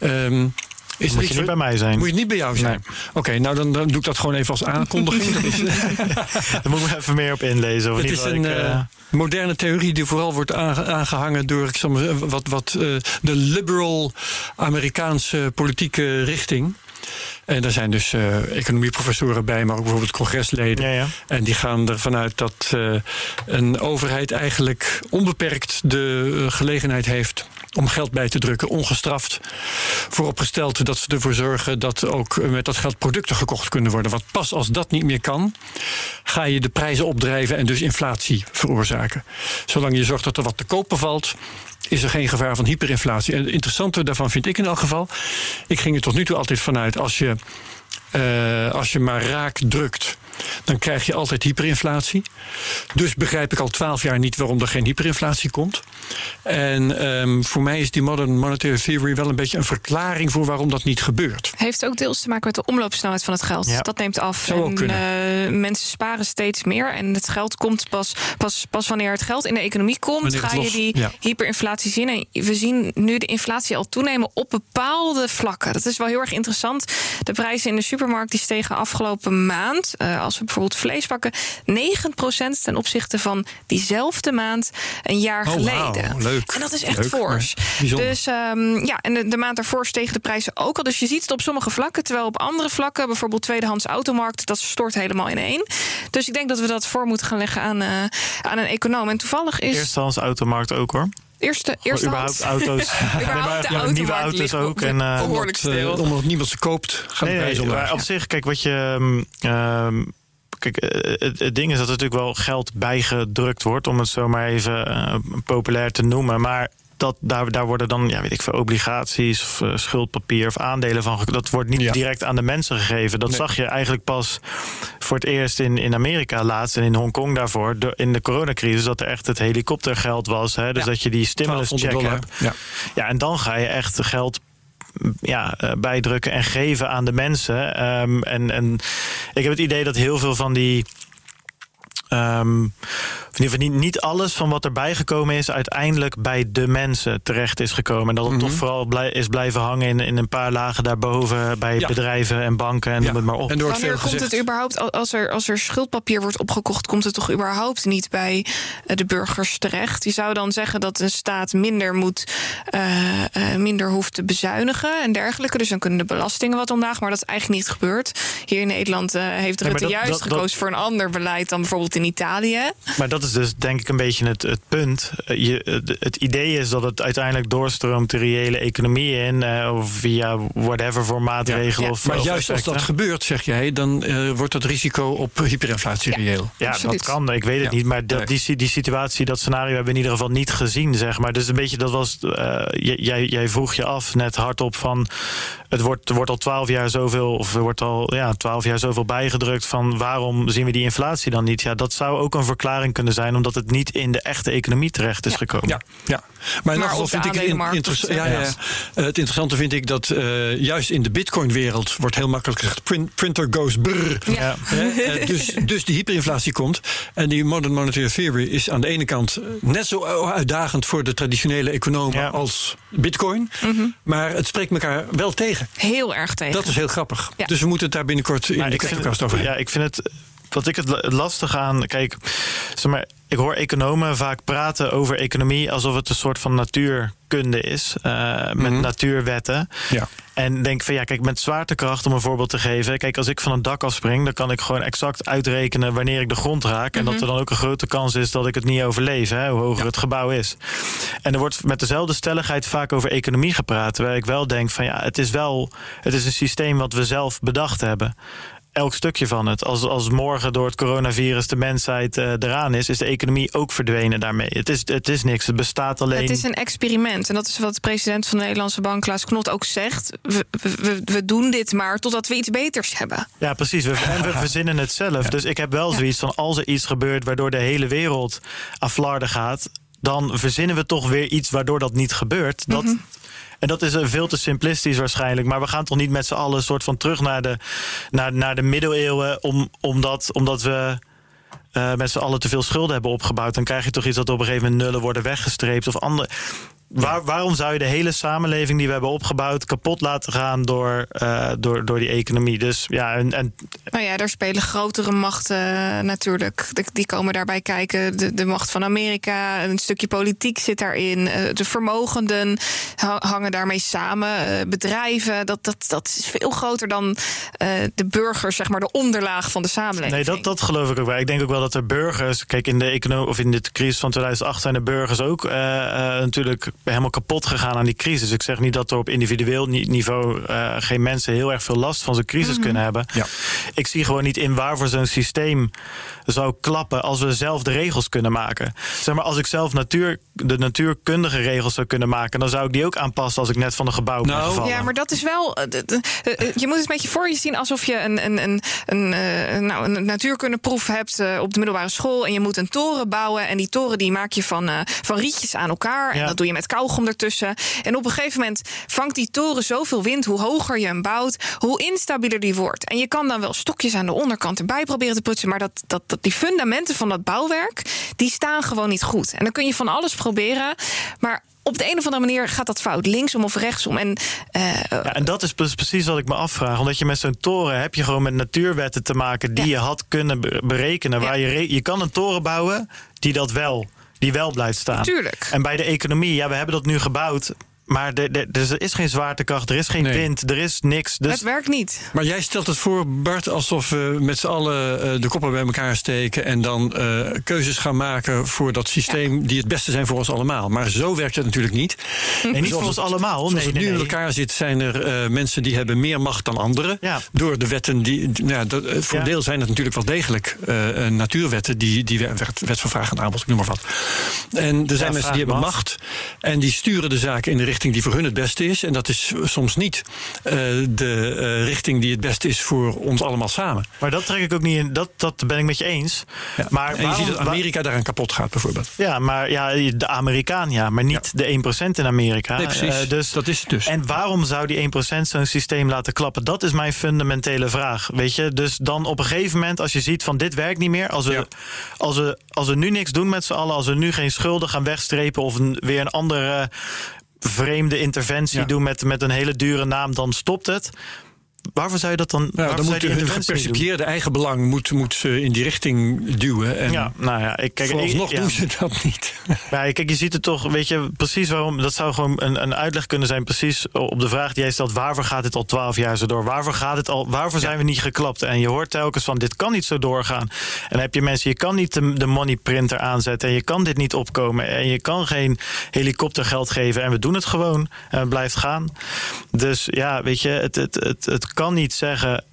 Um, is moet je niet bij mij zijn. Moet je niet bij jou zijn? Nee. Oké, okay, nou dan, dan, doe ik dat gewoon even als aankondiging. Daar moet ik even meer op inlezen. Of het niet is een ik, uh... moderne theorie die vooral wordt aangehangen door ik zal maar, wat, wat uh, de liberal Amerikaanse politieke richting. En daar zijn dus uh, economieprofessoren bij, maar ook bijvoorbeeld congresleden. Ja, ja. En die gaan ervan uit dat uh, een overheid eigenlijk onbeperkt de gelegenheid heeft om geld bij te drukken, ongestraft. Vooropgesteld dat ze ervoor zorgen dat ook met dat geld producten gekocht kunnen worden. Want pas als dat niet meer kan, ga je de prijzen opdrijven en dus inflatie veroorzaken. Zolang je zorgt dat er wat te kopen valt, is er geen gevaar van hyperinflatie. En het interessante daarvan vind ik in elk geval. Ik ging er tot nu toe altijd vanuit als je, uh, als je maar raak drukt. Dan krijg je altijd hyperinflatie. Dus begrijp ik al twaalf jaar niet waarom er geen hyperinflatie komt. En um, voor mij is die modern monetary theory wel een beetje een verklaring voor waarom dat niet gebeurt. Heeft ook deels te maken met de omloopsnelheid van het geld. Ja. Dat neemt af. Zou en uh, mensen sparen steeds meer. En het geld komt pas, pas, pas wanneer het geld in de economie komt, ga je die ja. hyperinflatie zien. En we zien nu de inflatie al toenemen op bepaalde vlakken. Dat is wel heel erg interessant. De prijzen in de supermarkt die stegen afgelopen maand. Uh, als we bijvoorbeeld vlees pakken, 9% ten opzichte van diezelfde maand een jaar oh, geleden. Wow, leuk. En dat is echt leuk, fors. Dus um, ja, en de, de, maand daarvoor stegen de prijzen ook al. Dus je ziet het op sommige vlakken. Terwijl op andere vlakken, bijvoorbeeld tweedehands automarkt, dat stort helemaal ineen. Dus ik denk dat we dat voor moeten gaan leggen aan, uh, aan een econoom. En toevallig is. Eerstehands automarkt ook hoor. Eerste, eerste überhaupt auto's. überhaupt nee, nieuwe auto's ook. En, uh, behoorlijk stil. Omdat niemand ze koopt, gaan nee, nee, maar op zich, kijk, wat je. Um, Kijk, het, het, ding is dat er natuurlijk wel geld bijgedrukt wordt, om het zo maar even uh, populair te noemen. Maar dat, daar, daar worden dan, ja, weet ik veel, obligaties of uh, schuldpapier of aandelen van. Dat wordt niet ja. direct aan de mensen gegeven. Dat nee. zag je eigenlijk pas voor het eerst in, in Amerika laatst en in Hongkong daarvoor. De, in de coronacrisis, dat er echt het helikoptergeld was. Hè, dus ja. dat je die stimulus check hebt. Ja. ja, en dan ga je echt geld ja, bijdrukken en geven aan de mensen. Um, en, en ik heb het idee dat heel veel van die. Um, in ieder geval niet, niet alles van wat erbij gekomen is, uiteindelijk bij de mensen terecht is gekomen. En dat het mm -hmm. toch vooral blij, is blijven hangen in, in een paar lagen daarboven bij ja. bedrijven en banken en ja. noem het maar op. En Wanneer komt het überhaupt, als er, als er schuldpapier wordt opgekocht, komt het toch überhaupt niet bij de burgers terecht? Je zou dan zeggen dat een staat minder moet, uh, uh, minder hoeft te bezuinigen en dergelijke. Dus dan kunnen de belastingen wat omlaag, maar dat is eigenlijk niet gebeurd. Hier in Nederland uh, heeft Rutte nee, dat, juist dat, gekozen dat, voor een ander beleid dan bijvoorbeeld in Italië. Maar dat is dus denk ik een beetje het, het punt. Je, het idee is dat het uiteindelijk doorstroomt de reële economie in. Uh, of via whatever voor maatregelen. Ja, ja. Of, maar of juist effecten. als dat gebeurt, zeg jij, dan uh, wordt het risico op hyperinflatie ja. reëel. Ja, Absoluut. dat kan. Ik weet het niet. Maar dat, die, die situatie, dat scenario hebben we in ieder geval niet gezien, zeg maar. Dus een beetje, dat was. Uh, jij, jij vroeg je af net hardop van. Het wordt, er wordt al twaalf jaar zoveel, of er wordt al ja, twaalf jaar zoveel bijgedrukt van waarom zien we die inflatie dan niet? Ja, dat zou ook een verklaring kunnen zijn, omdat het niet in de echte economie terecht is ja. gekomen. Ja, ja. maar in ieder geval vind ik het, in, inter ja, ja, het interessante vind ik dat uh, juist in de Bitcoin-wereld wordt heel makkelijk gezegd: print, printer goes brrr. Ja. uh, dus, dus die hyperinflatie komt. En die modern monetary theory is aan de ene kant net zo uitdagend voor de traditionele economen ja. als Bitcoin. Mm -hmm. Maar het spreekt elkaar wel tegen. Heel erg tegen. Dat is heel grappig. Dus we moeten het daar binnenkort in maar de podcast over Ja, ik vind het wat ik het lastig aan. Kijk, zeg maar, ik hoor economen vaak praten over economie alsof het een soort van natuurkunde is. Uh, met mm -hmm. natuurwetten. Ja. En denk van ja, kijk, met zwaartekracht, om een voorbeeld te geven. Kijk, als ik van een dak afspring, dan kan ik gewoon exact uitrekenen wanneer ik de grond raak. En mm -hmm. dat er dan ook een grote kans is dat ik het niet overleef, hè, hoe hoger ja. het gebouw is. En er wordt met dezelfde stelligheid vaak over economie gepraat. Terwijl ik wel denk van ja, het is wel, het is een systeem wat we zelf bedacht hebben elk stukje van het. Als, als morgen door het coronavirus de mensheid uh, eraan is, is de economie ook verdwenen daarmee. Het is, het is niks. Het bestaat alleen. Het is een experiment. En dat is wat de president van de Nederlandse Bank, Klaas Knot, ook zegt. We, we, we doen dit maar totdat we iets beters hebben. Ja, precies. We, en we verzinnen het zelf. Ja. Dus ik heb wel zoiets van: als er iets gebeurt waardoor de hele wereld aan flarden gaat. Dan verzinnen we toch weer iets waardoor dat niet gebeurt. Dat, mm -hmm. En dat is veel te simplistisch waarschijnlijk. Maar we gaan toch niet met z'n allen soort van terug naar de, naar, naar de middeleeuwen. Om, omdat, omdat we uh, met z'n allen te veel schulden hebben opgebouwd. Dan krijg je toch iets dat op een gegeven moment nullen worden weggestreept. Of andere. Waar, waarom zou je de hele samenleving die we hebben opgebouwd kapot laten gaan door, uh, door, door die economie? Dus ja, en, en nou ja, daar spelen grotere machten uh, natuurlijk. Die komen daarbij kijken. De, de macht van Amerika, een stukje politiek zit daarin. Uh, de vermogenden hangen daarmee samen. bedrijven, dat, dat, dat is veel groter dan de burgers, zeg maar, de onderlaag van de samenleving. Nee, dat, dat geloof ik ook wel. Ik denk ook wel dat de burgers, kijk, in de economie of in de crisis van 2008 zijn de burgers ook natuurlijk helemaal kapot gegaan aan die crisis. Ik zeg niet dat er op individueel niveau uh, geen mensen heel erg veel last van zo'n crisis mm -hmm. kunnen hebben. Ja. ik zie gewoon niet in waarvoor zo'n systeem zou klappen als we zelf de regels kunnen maken. Zeg maar, als ik zelf natuur, de natuurkundige regels zou kunnen maken, dan zou ik die ook aanpassen als ik net van een gebouw ben Nou, gevallen. Ja, maar dat is wel. eh, eh, Je moet het een beetje voor je zien alsof je een, een, een, een, eh, nou, een natuurkundeproef hebt eh, op de middelbare school. En je moet een toren bouwen. En die toren die maak je van, eh, van rietjes aan elkaar. En Ja. dat doe je met kauwgom ertussen. En op een gegeven moment vangt die toren zoveel wind. Hoe hoger je hem bouwt, hoe instabieler die wordt. En je kan dan wel stokjes aan de onderkant erbij proberen te poetsen. Maar dat, dat, dat die fundamenten van dat bouwwerk, die staan gewoon niet goed. En dan kun je van alles proberen. Maar op de een of andere manier gaat dat fout, linksom of rechtsom. En eh, Ja, en dat is precies wat ik me afvraag. Omdat je met zo'n toren heb je gewoon met natuurwetten te maken die Ja. je had kunnen be- berekenen. Waar Ja. je, re- je kan een toren bouwen die dat wel, die wel blijft staan. Tuurlijk. En bij de economie, ja, we hebben dat nu gebouwd. Maar de, de, dus er is geen zwaartekracht, er is geen Nee. wind, er is niks. Dus het werkt niet. Maar jij stelt het voor, Bart, alsof we met z'n allen eh, de koppen bij elkaar steken en dan eh, keuzes gaan maken voor dat systeem die het beste zijn voor ons allemaal. Maar zo werkt het natuurlijk niet. nee, niet voor Zoals ons het- allemaal. Zoals Nee, het nee, nu in elkaar zit, zijn er eh, mensen die hebben meer macht dan anderen. Ja. Door de wetten die. Nou, ja, dat, voor een Ja. deel zijn het natuurlijk wel degelijk natuurwetten, die, die wet, wet van vraag en aanbod, ik noem maar wat. En er zijn mensen die hebben macht en die sturen de zaken in de richting die voor hun het beste is. En dat is soms niet eh, de eh, richting die het beste is voor ons allemaal samen. Maar dat trek ik ook niet in. Dat, dat ben ik met je eens. Maar en je ziet dat Amerika daaraan kapot gaat, bijvoorbeeld. Ja, maar ja, de Amerikaan ja, maar niet de 1% in Amerika. Nee, precies. Eh, dus, dat is het dus. En waarom zou die 1% zo'n systeem laten klappen? Dat is mijn fundamentele vraag. Weet je? Dus dan op een gegeven moment, als je ziet van dit werkt niet meer, als we, Ja. als we, als we nu niks doen met z'n allen, als we nu geen schulden gaan wegstrepen of een, weer een andere vreemde interventie Ja. doen met, met een hele dure naam, dan stopt het. Waarvoor zou je dat dan? Waarvoor dan moet je hun gepercipieerde eigenbelang moet, moet ze in die richting duwen. En Ja, nou ja, ik kijk. vooralsnog ik- ja. doen ze dat niet. Ja, kijk, je ziet het toch, weet je, precies waarom. Dat zou gewoon een, een uitleg kunnen zijn, precies op de vraag die jij stelt: waarvoor gaat dit al twaalf jaar zo door? Waarvoor gaat het al? Waarvoor zijn we niet geklapt? En je hoort telkens van: dit kan niet zo doorgaan. En dan heb je mensen, je kan niet de, de money printer aanzetten en je kan dit niet opkomen en je kan geen helikoptergeld geven en we doen het gewoon en het blijft gaan. Dus ja, weet je, het, het, het, het kan niet zeggen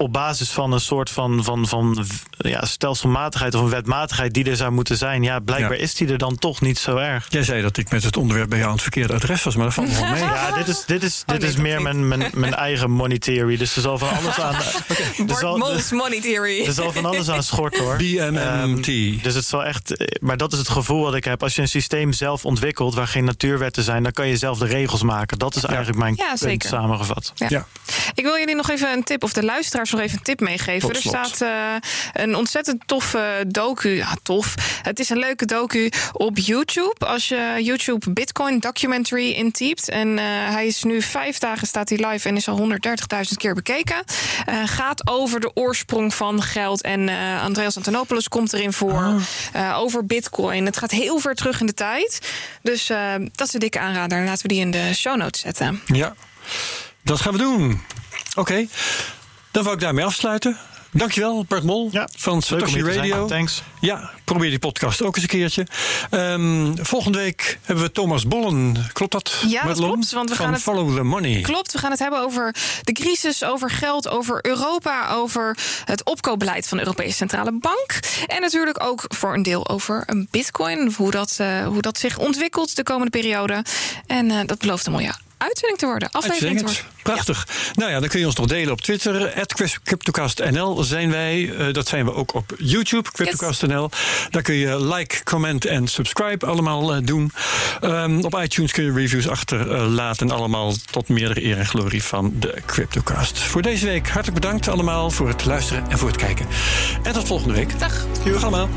op basis van een soort van, van, van ja, stelselmatigheid of een wetmatigheid die er zou moeten zijn. Ja, blijkbaar Ja. is die er dan toch niet zo erg. Jij zei dat ik met het onderwerp bij jou aan het verkeerde adres was, maar dat valt wel mee. Ja, dit is, dit is, dit nee, is meer mijn, mijn, mijn eigen money theory. Dus er zal van alles aan. er, zal, Mols Money Theory. er zal van alles aan schorten hoor. BMMT. Ehm, dus het zal echt. Maar dat is het gevoel wat ik heb. Als je een systeem zelf ontwikkelt waar geen natuurwetten zijn, dan kan je zelf de regels maken. Dat is eigenlijk mijn Ja, punt zeker. samengevat. Ja. Ja. Ik wil jullie nog even een tip, of de luisteraars nog even een tip meegeven. Er staat eh, een ontzettend toffe docu. Ja, tof. Het is een leuke docu op YouTube. Als je YouTube Bitcoin Documentary intypt. En eh, hij is nu vijf dagen staat hij live en is al 130.000 keer bekeken. Eh, gaat over de oorsprong van geld. En Andreas Antonopoulos komt erin voor. eh, over Bitcoin. Het gaat heel ver terug in de tijd. Dus dat is een dikke aanrader. Laten we die in de show notes zetten. Ja, dat gaan we doen. Oké, dan wou ik daarmee afsluiten. Dankjewel, Bart Mol Ja, van Satoshi. Radio. Thanks. Ja, probeer die podcast ook eens een keertje. Ehm, volgende week hebben we Thomas Bollen. Klopt dat? Ja, dat klopt, want we van gaan het- Follow the Money. Klopt, we gaan het hebben over de crisis, over geld, over Europa, over het opkoopbeleid van de Europese Centrale Bank. En natuurlijk ook voor een deel over een bitcoin, hoe dat, eh, hoe dat zich ontwikkelt de komende periode. En eh, dat belooft een mooie uitzending te worden, aflevering te worden. Prachtig. Nou ja, dan kun je ons nog delen op Twitter. CryptoCastNL zijn wij. Eh, dat zijn we ook op YouTube, CryptoCastNL. Daar kun je like, comment en subscribe allemaal eh, doen. Ehm, op iTunes kun je reviews achterlaten. allemaal tot meerdere eer en glorie van de CryptoCast. Voor deze week hartelijk bedankt allemaal voor het luisteren en voor het kijken. En tot volgende week. Dag. Dag allemaal.